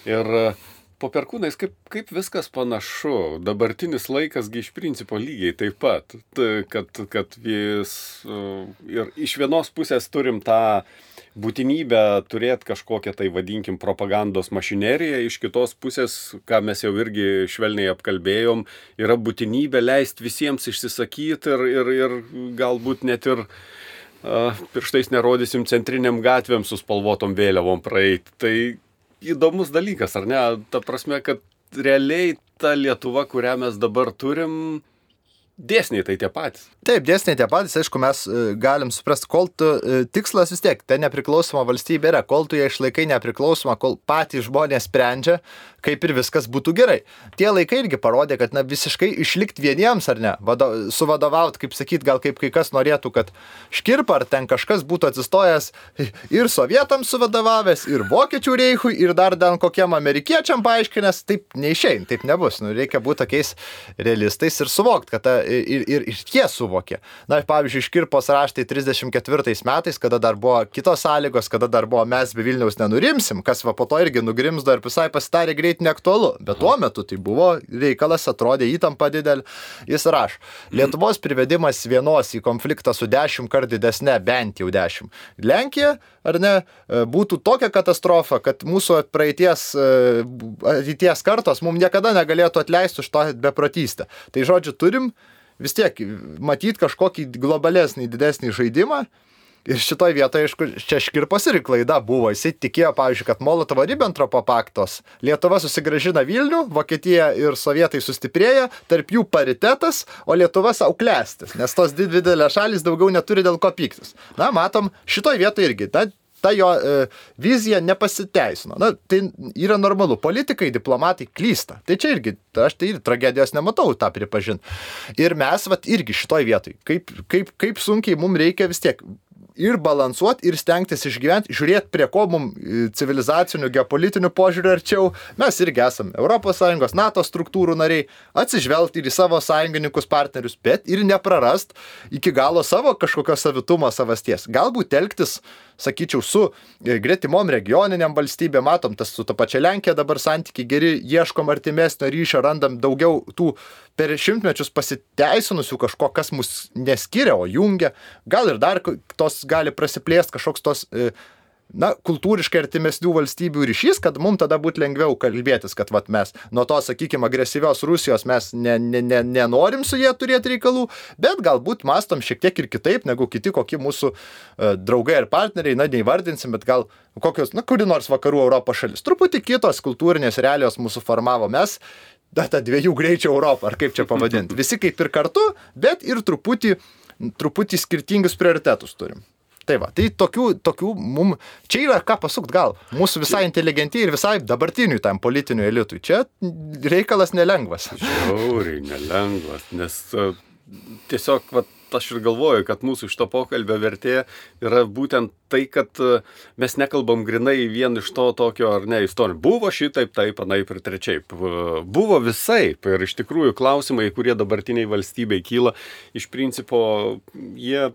ir uh, po perkūnais kaip, kaip viskas panašu. Dabartinis laikasgi iš principo lygiai taip pat, kad, kad vis ir iš vienos pusės turim tą būtinybę turėti kažkokią tai, vadinkim, propagandos mašineriją, iš kitos pusės, ką mes jau irgi švelniai apkalbėjom, yra būtinybė leisti visiems išsisakyti ir, ir, ir galbūt net ir pirštais nerodysim centriniam gatvėm su spalvotom vėliavom praeiti. Tai įdomus dalykas, ar ne? Ta prasme, kad realiai ta Lietuva, kurią mes dabar turim, dėsniai tai tie patys.
Taip, dėsniai tie patys, aišku, mes e, galim suprasti, kol tu e, tikslas vis tiek, ta nepriklausoma valstybė yra, kol tu ją išlaikai nepriklausoma, kol patys žmonės sprendžia, kaip ir viskas būtų gerai. Tie laikai irgi parodė, kad na, visiškai išlikti vieniems ar ne, vado, suvadovaut, kaip sakyt, gal kaip kai kas norėtų, kad škirpa ar ten kažkas būtų atsistojęs ir sovietams suvadovavęs, ir vokiečių reichui, ir dar ten kokiem amerikiečiam paaiškinęs, taip neišein, taip nebus. Nu, reikia būti tokiais realistais ir suvokti, kad ta, ir, ir, ir jie suvokė. Na, pavyzdžiui, škirpos raštai 34 metais, kada dar buvo kitos sąlygos, kada dar buvo mes be Vilniaus nenurimsim, kas va po to irgi nugrimzdo ir visai pasitarė greit neaktualu. Bet tuo metu tai buvo reikalas, atrodė įtampa didelė. Jis rašo, Lietuvos privedimas vienos į konfliktą su dešimt kart didesnė, bent jau dešimt. Lenkija, ar ne, būtų tokia katastrofa, kad mūsų praeities, ateities kartos mums niekada negalėtų atleisti už tą beprotystę. Tai žodžiu, turim vis tiek matyti kažkokį globalesnį, didesnį žaidimą Ir šitoje vietoje, aišku, čia škirpos ir klaida buvo. Jisai tikėjo, pavyzdžiui, kad Molotovo Ribbentropo paktos Lietuva susigražina Vilnių, Vokietija ir Sovietai sustiprėja, tarp jų paritetas, o Lietuva sauklestis, nes tos dvi didelės šalis daugiau neturi dėl ko pyktis. Na, matom, šitoje vietoje irgi. Na, ta jo e, vizija nepasiteisino. Na, tai yra normalu. Politikai, diplomatai klysta. Tai čia irgi, aš tai ir tragedijos nematau tą pripažinti. Ir mes, vat, irgi šitoj vietoj, kaip, kaip, kaip sunkiai mums reikia vis tiek ir balansuoti, ir stengtis išgyventi, žiūrėti, prie ko mums civilizacinių, geopolitinių požiūrių arčiau. Mes irgi esame ES, NATO struktūrų nariai, atsižvelgti ir į savo sąjungininkus, partnerius, bet ir neprarast iki galo savo kažkokio savitumo savasties. Galbūt telktis sakyčiau, su gretimom regioniniam valstybėm, matom, tas su ta pačia Lenkija dabar santykiai geri, ieškom artimesnio ryšio, randam daugiau tų per šimtmečius pasiteisinusių kažko, kas mus neskiria, o jungia. Gal ir dar tos gali prasiplėsti kažkoks tos e, na, kultūriškai artimesnių valstybių ryšys, kad mums tada būtų lengviau kalbėtis, kad vat, mes nuo to, sakykime, agresyvios Rusijos mes ne, ne, ne, nenorim su jie turėti reikalų, bet galbūt mastom šiek tiek ir kitaip negu kiti kokie mūsų uh, draugai ar partneriai, na, neįvardinsim, bet gal kokios, na, kuri nors vakarų Europos šalis. Truputį kitos kultūrinės realijos mūsų formavo. Mes da, ta dviejų greičių Europą, ar kaip čia pavadinti. Visi kaip ir kartu, bet ir truputį, truputį skirtingus prioritetus turim. Tai va, tai tokių, tokių mum, čia yra ką pasukt gal. Mūsų visai inteligentijai ir visai dabartiniui tam politiniui elitui. Čia reikalas nelengvas.
Žiauriai nelengvas, nes uh, tiesiog, va, aš ir galvoju, kad mūsų šito pokalbio vertė yra būtent tai, kad uh, mes nekalbam grinai vien iš to tokio ar ne istorijų. Buvo šitaip, taip, anaip ir trečiaip. Uh, buvo visai. Ir iš tikrųjų klausimai, kurie dabartiniai valstybei kyla, iš principo jie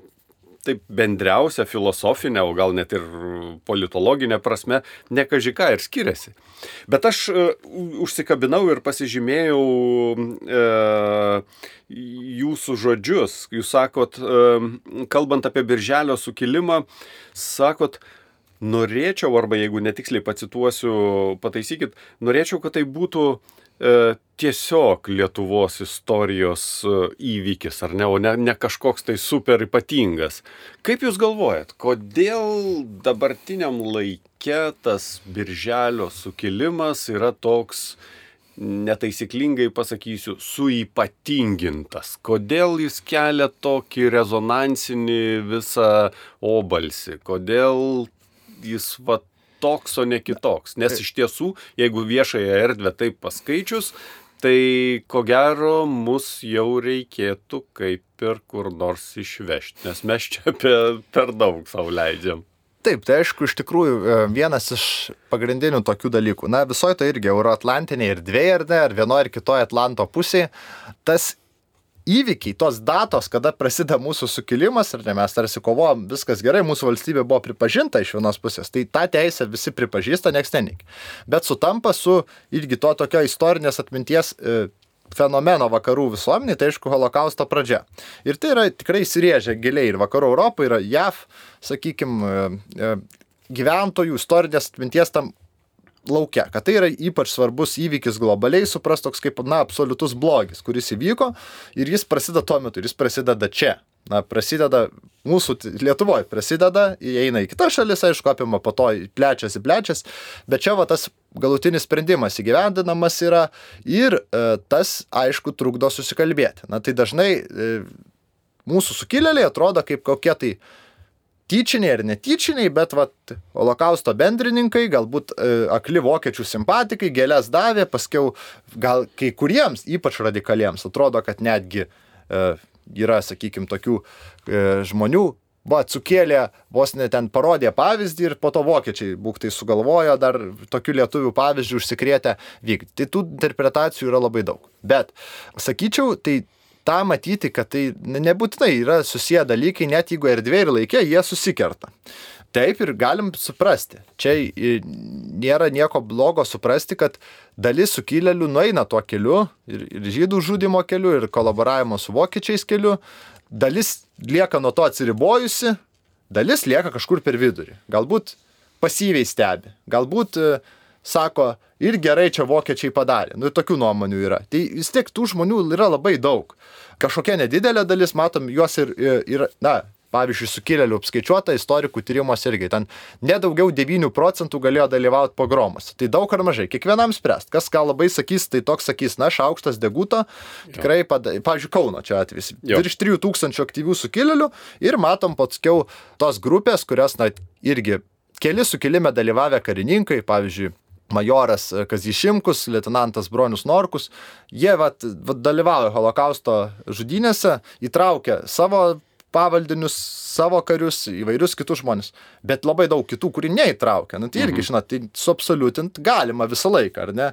taip bendriausia filosofinė, o gal net ir politologinė prasme, ne kažką ir skiriasi. Bet aš uh, užsikabinau ir pasižymėjau uh, jūsų žodžius. Jūs sakot, uh, kalbant apie birželio sukilimą, sakot, norėčiau, arba jeigu netiksliai pacituosiu, pataisykit, norėčiau, kad tai būtų E, tiesiog Lietuvos istorijos e, įvykis, ar ne, o ne, ne kažkoks tai super ypatingas. Kaip Jūs galvojat, kodėl dabartiniam laikė tas birželio sukilimas yra toks, netaisyklingai pasakysiu, suipatingintas? Kodėl jis kelia tokį rezonansinį visą obalsį? Kodėl jis vat toks, o ne kitoks. Nes iš tiesų, jeigu viešąją erdvę taip paskaičius, tai ko gero mus jau reikėtų kaip ir kur nors išvežti, nes mes čia *laughs* apie, per daug savo leidžiam.
Taip, tai aišku, iš tikrųjų e, vienas iš pagrindinių tokių dalykų. Na, visoje to irgi euroatlantinėje erdvėje, ar ne, ar vienoje ar kitoje Atlanto pusėje, tas įvykiai, tos datos, kada prasideda mūsų sukilimas, ir ne mes tarsi kovojom, viskas gerai, mūsų valstybė buvo pripažinta iš vienos pusės, tai tą teisę visi pripažįsta, nieks nenik. Bet sutampa su irgi to tokio istorinės atminties e, fenomeno vakarų visuomeniai, tai aišku, holokausto pradžia. Ir tai yra tikrai įsirėžę giliai ir vakarų Europoje, yra JAV, sakykime, gyventojų istorinės atminties tam laukia, kad tai yra ypač svarbus įvykis globaliai, supras toks kaip, na, absoliutus blogis, kuris įvyko ir jis prasideda tuo metu, jis prasideda čia. Na, prasideda mūsų Lietuvoje, prasideda, įeina į kitas šalis, aišku, apima po to plečiasi, plečiasi, bet čia va tas galutinis sprendimas įgyvendinamas yra ir e, tas, aišku, trukdo susikalbėti. Na, tai dažnai e, mūsų sukilėliai atrodo kaip kokie tai tyčiniai ar netyčiniai, bet vat, holokausto bendrininkai, galbūt e, akli vokiečių simpatikai gėlės davė, paskiau gal kai kuriems, ypač radikaliems, atrodo, kad netgi e, yra, sakykime, tokių e, žmonių, va, sukėlė, vos ne ten parodė pavyzdį ir po to vokiečiai būktai sugalvojo dar tokių lietuvių pavyzdžių užsikrėtę vykti. Tai tų interpretacijų yra labai daug. Bet, sakyčiau, tai tą matyti, kad tai nebūtinai yra susiję dalykai, net jeigu erdvė ir laikė, jie susikerta. Taip ir galim suprasti. Čia nėra nieko blogo suprasti, kad dalis sukilėlių nueina tuo keliu ir, ir žydų žudimo keliu, ir kolaboravimo su vokiečiais keliu, dalis lieka nuo to atsiribojusi, dalis lieka kažkur per vidurį. Galbūt pasyviai stebi, galbūt e, sako, ir gerai čia vokiečiai padarė. Nu, tokių nuomonių yra. Tai vis tiek tų žmonių yra labai daug. Kažkokia nedidelė dalis, matom, juos ir, ir na, pavyzdžiui, sukilėlių apskaičiuota istorikų tyrimuose irgi. Ten nedaugiau 9 procentų galėjo dalyvauti pogromuose. Tai daug ar mažai, kiekvienam spręst. Kas ką labai sakys, tai toks sakys, na, šaukštas deguto, tikrai, pada... pavyzdžiui, Kauno čia atvejs. Virš 3000 aktyvių sukilėlių ir matom paskiau tos grupės, kurios, na, irgi keli sukilime dalyvavę karininkai, pavyzdžiui, majoras Kazys Šimkus, lieutenantas Bronius Norkus, jie vat, vat, dalyvauja holokausto žudynėse, įtraukia savo pavaldinius, savo karius, įvairius kitus žmonės, bet labai daug kitų, kurių neįtraukia. Na tai irgi, mhm. žinot, tai suabsoliutint galima visą laiką, ar ne?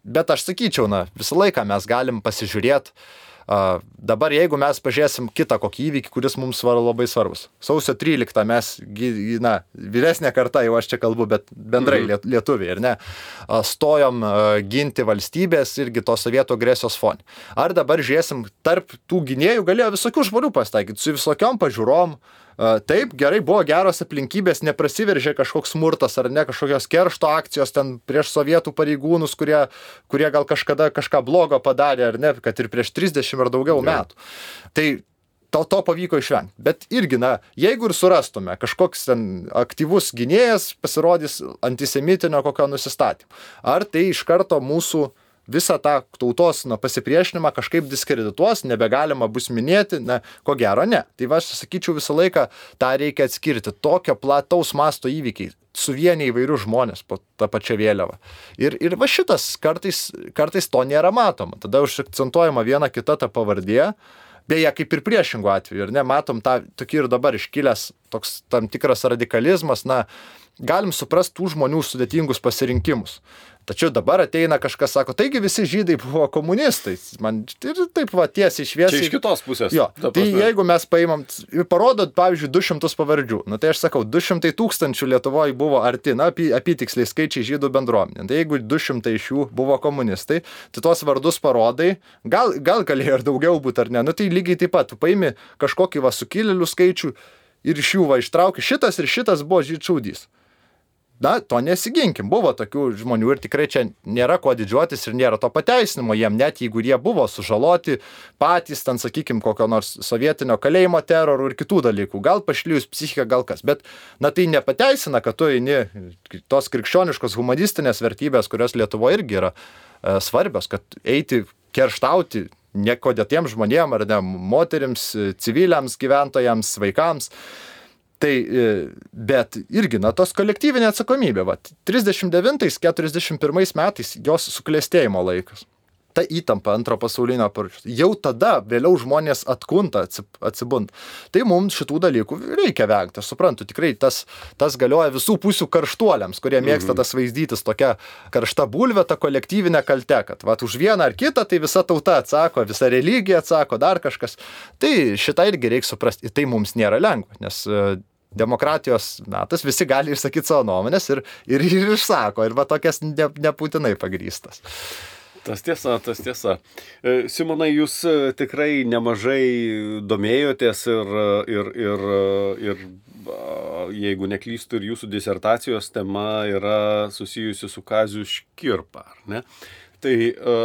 Bet aš sakyčiau, na, visą laiką mes galim pasižiūrėti, dabar jeigu mes pažiūrėsim kitą kokį įvykį, kuris mums var, labai svarbus. Sausio 13 mes, na, vyresnė karta, jau aš čia kalbu, bet bendrai mm. lietuviai, ir ne, stojom ginti valstybės irgi to sovietų agresijos fonį. Ar dabar žiūrėsim, tarp tų gynėjų galėjo visokių žmonių pasitaikyti, su visokiom pažiūrom, uh, Taip, gerai, buvo geros aplinkybės, neprasiveržė kažkoks smurtas ar ne kažkokios keršto akcijos ten prieš sovietų pareigūnus, kurie, kurie gal kažkada kažką blogo padarė ar ne, kad ir prieš 30 ar daugiau metų. Tai to, to pavyko išvengti. Bet irgi, na, jeigu ir surastume, kažkoks ten aktyvus gynėjas pasirodys antisemitinio kokio nusistatymo, ar tai iš karto mūsų visą tą tautos na, pasipriešinimą kažkaip diskredituos, nebegalima bus minėti, na, ko gero ne. Tai aš sakyčiau, visą laiką tą reikia atskirti. Tokio plataus masto įvykiai suvienia įvairius žmonės po tą pačią vėliavą. Ir, ir va šitas kartais, kartais to nėra matoma. Tada užakcentuojama viena kita ta pavardė. Beje, kaip ir priešingų atveju, ir ne, matom tą tokį ir dabar iškilęs toks tam tikras radikalizmas, na, galim suprasti tų žmonių sudėtingus pasirinkimus. Tačiau dabar ateina kažkas, sako, taigi visi žydai buvo komunistai. Man ir taip va tiesiai šviesiai.
Iš kitos pusės.
Jo. Tai jeigu mes paimam ir parodot, pavyzdžiui, 200 pavardžių, nu tai aš sakau, 200 tūkstančių Lietuvoje buvo arti, na, apytiksliai skaičiai žydų bendruomenė. Tai jeigu 200 iš jų buvo komunistai, tai tuos vardus parodai, gal, gal galėjo ir daugiau būti ar ne. Nu tai lygiai taip pat, tu paimi kažkokį va sukilėlių skaičių ir iš jų va ištrauki šitas ir šitas buvo žydšaudys na, to nesiginkim. Buvo tokių žmonių ir tikrai čia nėra ko didžiuotis ir nėra to pateisinimo jiem, net jeigu jie buvo sužaloti patys, ten, sakykime, kokio nors sovietinio kalėjimo terorų ir kitų dalykų. Gal pašlyjus psichika, gal kas. Bet, na, tai nepateisina, kad tu eini tos krikščioniškos humanistinės vertybės, kurios Lietuvoje irgi yra e, svarbios, kad eiti kerštauti nekodėtiems žmonėms ar ne moteriams, civiliams gyventojams, vaikams Tai, e, bet irgi, na, tos kolektyvinė atsakomybė, va, 39-41 metais jos suklėstėjimo laikas. Ta įtampa antro pasaulinio paruošio. Jau tada vėliau žmonės atkunta, atsibunda. Tai mums šitų dalykų reikia vengti. Aš suprantu, tikrai tas, tas galioja visų pusių karštuoliams, kurie mėgsta mhm. tas vaizdytis tokia karšta bulvė, ta kolektyvinė kalte, kad va, už vieną ar kitą tai visa tauta atsako, visa religija atsako, dar kažkas. Tai šitą irgi reikia suprasti. Ir tai mums nėra lengva, nes demokratijos metas, visi gali išsakyti savo nuomonės ir, ir, ir išsako, ir va tokias ne, nebūtinai pagrystas.
Tas tiesa, tas tiesa. E, Simonai, jūs e, tikrai nemažai domėjotės ir, ir, ir, ir jeigu neklystų, ir jūsų disertacijos tema yra susijusi su Kaziu Škirpa, ar ne? Tai e,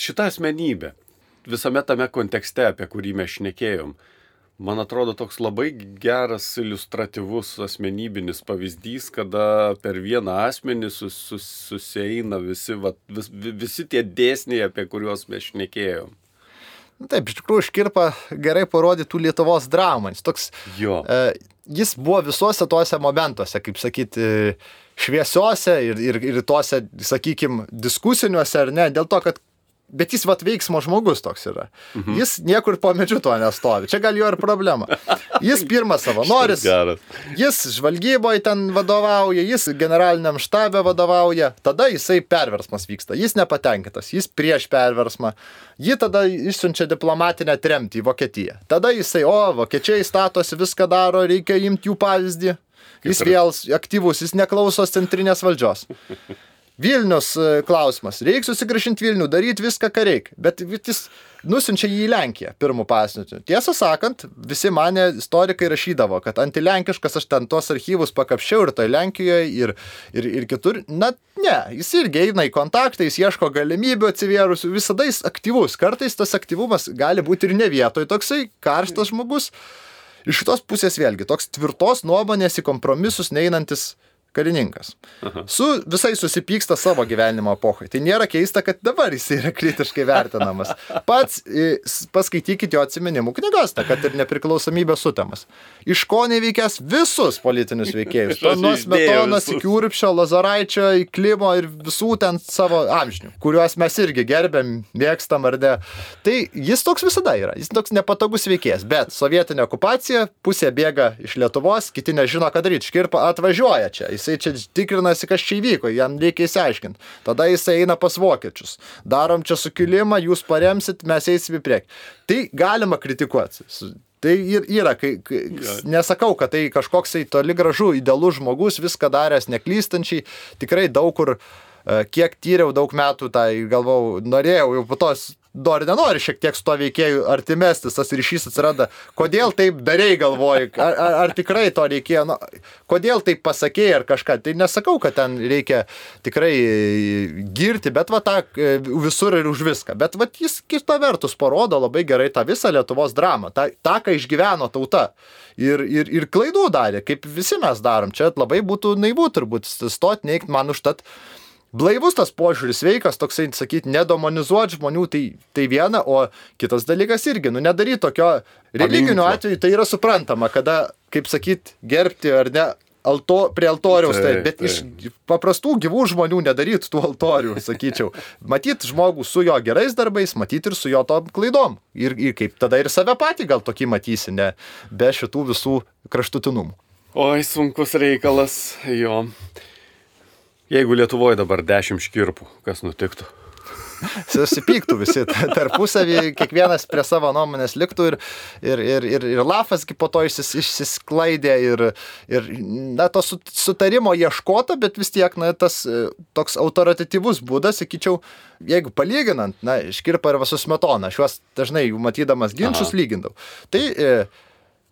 šita asmenybė visame tame kontekste, apie kurį mes šnekėjom, man atrodo, toks labai geras iliustratyvus asmenybinis pavyzdys, kada per vieną asmenį sus, sus, susieina visi, va, vis, visi tie dėsniai, apie kuriuos mes šnekėjom.
Taip, iš tikrųjų, Škirpa gerai parodytų Lietuvos dramą. Jis toks,
Jo.
e, jis buvo visuose tuose momentuose, kaip sakyti, šviesiuose ir, ir, ir tuose, sakykime, diskusiniuose ar ne, dėl to, kad Bet jis vat veiksmo žmogus toks yra. Mhm. Jis niekur po medžiu to nestovi. Čia gal jo ir problema. Jis pirmas savanoris. *laughs* Jis žvalgyboje ten vadovauja, jis generaliniam štabe vadovauja, tada jisai perversmas vyksta, jis nepatenkintas, jis prieš perversmą, jį tada išsiunčia diplomatinę tremtį į Vokietiją. Tada jisai, o, vokiečiai statosi, viską daro, reikia imti jų pavyzdį. Jis vėl aktyvus, jis neklauso centrinės valdžios. *laughs* Vilnius e, klausimas. Reikia susigražinti Vilnių, daryti viską, ką reikia. Bet jis nusinčia jį į Lenkiją pirmų pasniučių. Tiesą sakant, visi mane istorikai rašydavo, kad antilenkiškas aš ten tuos archyvus pakapšiau ir toje Lenkijoje ir, ir, ir kitur. Na, ne, jis irgi eina į kontaktą, jis ieško galimybių atsivėrusių, visada jis aktyvus. Kartais tas aktyvumas gali būti ir ne vietoj toksai karštas žmogus. Iš šitos pusės vėlgi toks tvirtos nuomonės į kompromisus neinantis karininkas. Aha. Su visai susipyksta savo gyvenimo epochai. Tai nėra keista, kad dabar jis yra kritiškai vertinamas. Pats paskaitykite jo atsiminimų knygas, ta, kad ir nepriklausomybė sutemas. Iš ko neveikęs visus politinius veikėjus. Nuo
išdėjo
iki Urpšio, Lazaraičio, į Klimo ir visų ten savo amžinių, kuriuos mes irgi gerbėm, mėgstam ar ne. Tai jis toks visada yra. Jis toks nepatogus veikėjas. Bet sovietinė okupacija, pusė bėga iš Lietuvos, kiti nežino, ką daryti. Škirpa atvažiuoja čia. Jisai čia tikrinasi, kas čia įvyko, jam reikia įsiaiškinti. Tada jisai eina pas vokiečius. Darom čia sukilimą, jūs paremsit, mes eisim į priekį. Tai galima kritikuoti. Tai ir yra, kai, kai nesakau, kad tai kažkoks tai toli gražu idealus žmogus, viską daręs neklystančiai, tikrai daug kur, e, kiek tyriau daug metų, tai galvau, norėjau jau po tos, nori, nenori šiek tiek su to veikėjų artimesnis, tas ryšys atsiranda. Kodėl taip darei, galvoji, ar, ar, ar tikrai to reikėjo, nu, kodėl taip pasakėjai ar kažką. Tai nesakau, kad ten reikia tikrai girti, bet va tą e, visur ir už viską. Bet va jis kita vertus parodo labai gerai tą visą Lietuvos dramą, tą, tą ką išgyveno tauta. Ir, ir, ir klaidų darė, kaip visi mes darom. Čia labai būtų naivu turbūt stot, neikti man užtat. Blaivus tas požiūris, sveikas, toksai, sakyti, nedomonizuoti žmonių, tai, tai viena, o kitas dalykas irgi, nu nedaryti tokio religinių
Paminklo.
atveju, tai yra suprantama, kada, kaip sakyti, gerbti ar ne, alto, prie altoriaus, tai,
Taip,
bet iš paprastų gyvų žmonių nedaryti tų altorių, sakyčiau. Matyt žmogų su jo gerais darbais, matyti ir su jo tom klaidom. Ir, ir kaip tada ir save patį gal tokį matysi, ne be šitų visų kraštutinumų.
Oi, sunkus reikalas, jo. Jeigu Lietuvoje dabar dešimt škirpų, kas nutiktų?
susipyktų visi tarpusavį, kiekvienas prie savo nuomonės liktų ir, ir, ir, ir, ir Lafas po to išsis, išsisklaidė ir, ir na, to sut- sutarimo ieškota, bet vis tiek, na, tas e, toks autoritatyvus būdas, sakyčiau, jeigu palyginant, na, Škirpa ir visus Smetona, aš juos dažnai jų matydamas ginčius
Aha.
lygindavau. Tai e,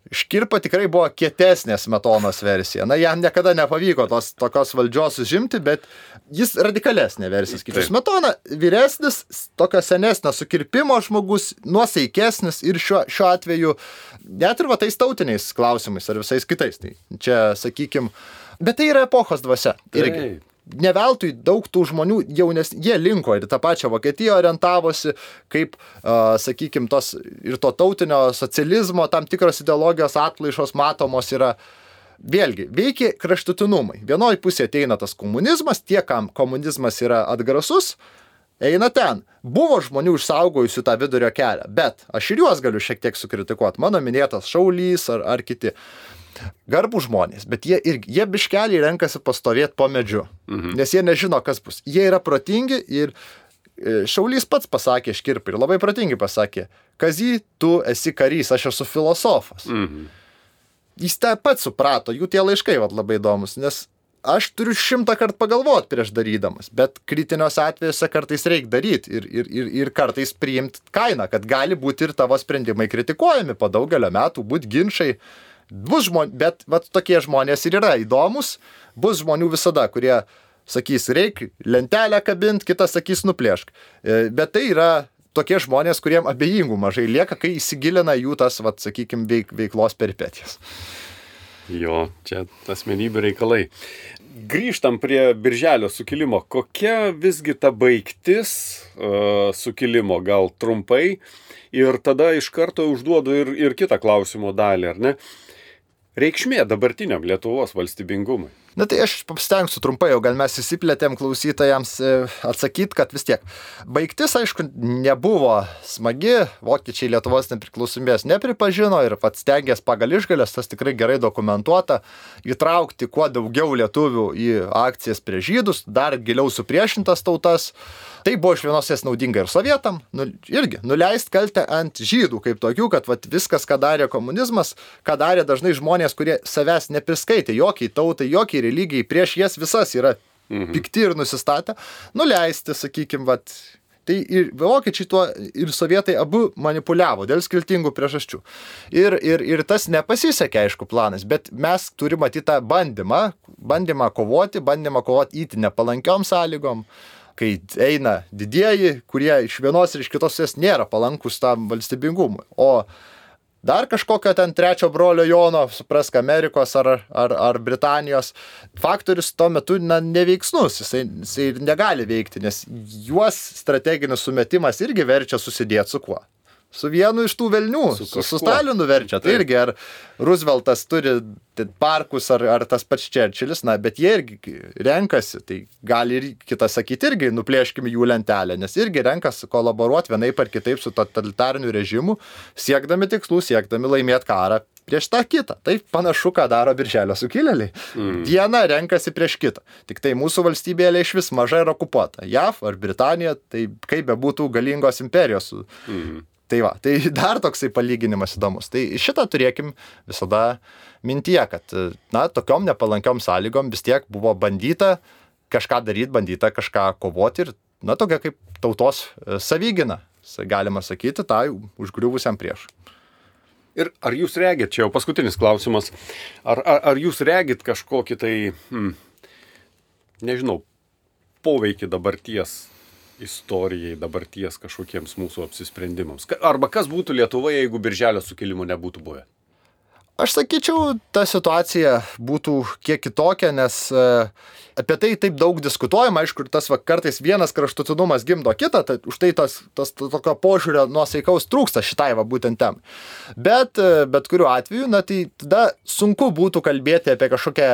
Škirpa tikrai buvo kietesnė smetonos versija. Na, jam niekada nepavyko tos tokios valdžios užimti, bet jis radikalesnė versija. Skaičiu, smetona vyresnis, tokio senesnio sukirpimo žmogus, nuosaikesnis ir šiuo, šiuo atveju net ir va tais tautiniais klausimais ar visais kitais. Tai čia, sakykim, bet tai yra epochos dvasia. Irgi
Taip.
Ne veltui daug tų žmonių jaunes, jie linko ir tą pačią Vokietiją orientavosi, kaip, uh, sakykime, tos ir to tautinio socializmo tam tikros ideologijos atplaišos matomos yra. Vėlgi, veikia kraštutinumai. Vienoje pusėje ateina tas komunizmas, tie, kam komunizmas yra atgrasus, eina ten. Buvo žmonių išsaugojusių tą vidurio kelią, bet aš ir juos galiu šiek tiek sukritikuoti. Mano minėtas Šaulys ar, ar kiti garbų žmonės, bet jie irgi, jie biškeliai renkasi pastovėti po medžiu, mhm. nes jie nežino, kas bus. Jie yra protingi ir e, Šaulys pats pasakė škirpį ir labai protingai pasakė, Kazy, tu esi karys, aš esu filosofas.
Mhm.
Jis tą pats suprato, jų tie laiškai vat, labai įdomus, nes aš turiu šimtą kartų pagalvoti prieš darydamas, bet kritiniuose atvejuose kartais reikia daryti ir, ir, ir, ir kartais priimti kainą, kad gali būti ir tavo sprendimai kritikuojami po daugelio metų, būti ginčiai. Bus žmonės, bet vat, tokie žmonės ir yra įdomus, bus žmonių visada, kurie sakys, reikia lentelę kabinti, kitas sakys, nuplėšk. E, Bet tai yra tokie žmonės, kuriem abejingų mažai lieka, kai įsigilina jų tas, vat, sakykime, veik, veiklos peripetijas.
Jo, čia asmenybių reikalai. Grįžtam prie Birželio sukilimo. Kokia visgi ta baigtis uh, sukilimo, gal trumpai? Ir tada iš karto užduodu ir, ir kitą klausimo dalį, ar ne? Reikšmė dabartiniam Lietuvos valstybingumui.
Na tai aš pasitengsiu trumpai, jau gal mes įsiplėtėm klausytojams e, atsakyti, kad vis tiek. Baigtis, aišku, nebuvo smagi, vokiečiai Lietuvos nepriklausomybės nepripažino ir pats stengiasi pagal išgalės, tas tikrai gerai dokumentuota, įtraukti kuo daugiau lietuvių į akcijas prie žydus, dar giliau supriešintas tautas. Tai buvo iš vienos jas naudinga ir sovietam, nu, irgi nuleist kaltę ant žydų kaip tokių, kad vat, viskas, ką darė komunizmas, ką darė dažnai žmonės, kurie savęs nepriskaitė jokiai tautai, jokiai religijai, prieš jas visas yra mhm. pikti ir nusistatę, nuleisti, sakykime, vat, Tai ir vokiečiai tuo ir sovietai abu manipuliavo dėl skirtingų priežasčių. Ir, ir, ir tas nepasisekė, aišku, planas, bet mes turime matyti tą bandymą, bandymą kovoti, bandymą kovoti įti nepalankiom sąlygom, kai eina didieji, kurie iš vienos ir iš kitos pusės nėra palankus tam valstybingumui. O dar kažkokio ten trečio brolio Jono, suprask, Amerikos ar, ar, ar Britanijos. Faktorius tuo metu na, neveiksnus, jisai, jisai negali veikti, nes juos strateginis sumetimas irgi verčia susidėti su kuo su vienu iš tų velnių, su, su, su Stalinu verčia. Tai irgi ar Rooseveltas turi parkus, ar, ar tas pats Čerčilis, na, bet jie irgi renkasi, tai gali ir kitas sakyti irgi nuplėškime jų lentelę, nes irgi renkasi kolaboruoti vienaip ar kitaip su totalitariniu režimu, siekdami tikslų, siekdami laimėti karą prieš tą kitą. Tai panašu, ką daro birželio sukilėliai. Mm. Viena renkasi prieš kitą. Tik tai mūsų valstybėlė iš vis mažai yra okupuota. JAV ar Britanija, tai kaip bebūtų galingos imperijos. Mm. Tai va, tai *laughs* dar toksai palyginimas įdomus. Tai šitą turėkim visada mintyje, kad, na, tokiom nepalankiom sąlygom vis tiek buvo bandyta kažką daryti, bandyta kažką kovoti ir, na, tokia kaip tautos e, savygina, galima sakyti, tai užgriuvusiam prieš.
Ir ar jūs regit, čia jau paskutinis klausimas, ar, ar, ar jūs regit kažkokį tai, hmm, nežinau, poveikį dabarties istorijai, dabarties kažkokiems mūsų apsisprendimams? Arba kas būtų Lietuvoje, jeigu birželio sukilimo nebūtų buvę?
Aš sakyčiau, ta situacija būtų kiek kitokia, nes e, apie tai taip daug diskutuojama, aišku, ir tas va, kartais vienas kraštutinumas gimdo kitą, tai už tai tas, tas tokio požiūrio nuosaikaus trūksta šitai va būtent tem. Bet, e, bet kuriuo atveju, na tai tada sunku būtų kalbėti apie kažkokią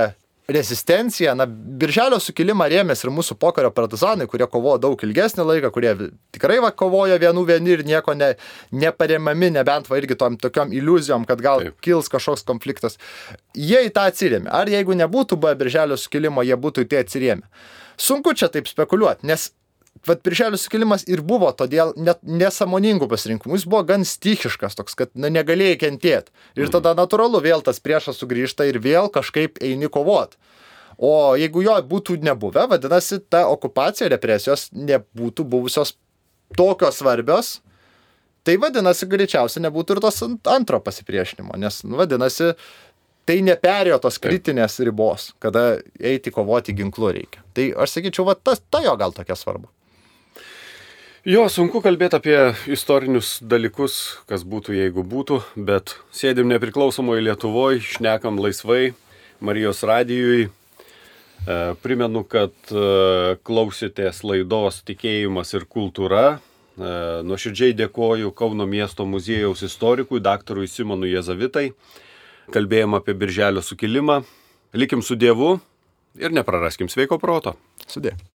rezistencija, na, birželio sukilimą rėmės ir mūsų pokario partizanai, kurie kovojo daug ilgesnį laiką, kurie tikrai va kovojo vienų vieni ir nieko ne, neparemami, nebent va irgi tom tokiom iliuzijom, kad gal Taip. kils kažkoks konfliktas. Jie į tą atsirėmė. Ar jeigu nebūtų buvę birželio sukilimo, jie būtų į tai atsirėmę. Sunku čia taip spekuliuoti, nes vat birželio sukilimas ir buvo todėl net nesąmoningų pasirinkimų. Jis buvo gan stichiškas toks, kad na, negalėjai kentėti. Ir tada natūralu vėl tas priešas sugrįžta ir vėl kažkaip eini kovot. O jeigu jo būtų nebuvę, vadinasi, ta okupacija, represijos nebūtų buvusios tokios svarbios, tai vadinasi, greičiausiai nebūtų ir tos antro pasipriešinimo, nes, nu, vadinasi, tai neperėjo tos kritinės ribos, kada eiti kovoti ginklu reikia. Tai aš sakyčiau, va, tas, ta jo gal tokia svarbu.
Jo, sunku kalbėti apie istorinius dalykus, kas būtų, jeigu būtų, bet sėdim nepriklausomoje Lietuvoje, šnekam laisvai, Marijos radijui. E, primenu, kad e, klausėtės laidos Tikėjimas ir kultūra. E, nuoširdžiai dėkoju Kauno miesto muziejaus istorikui, daktarui Simonui Jezavitai. Kalbėjom apie Birželio sukilimą. Likim su Dievu ir nepraraskim sveiko proto.
Sudė.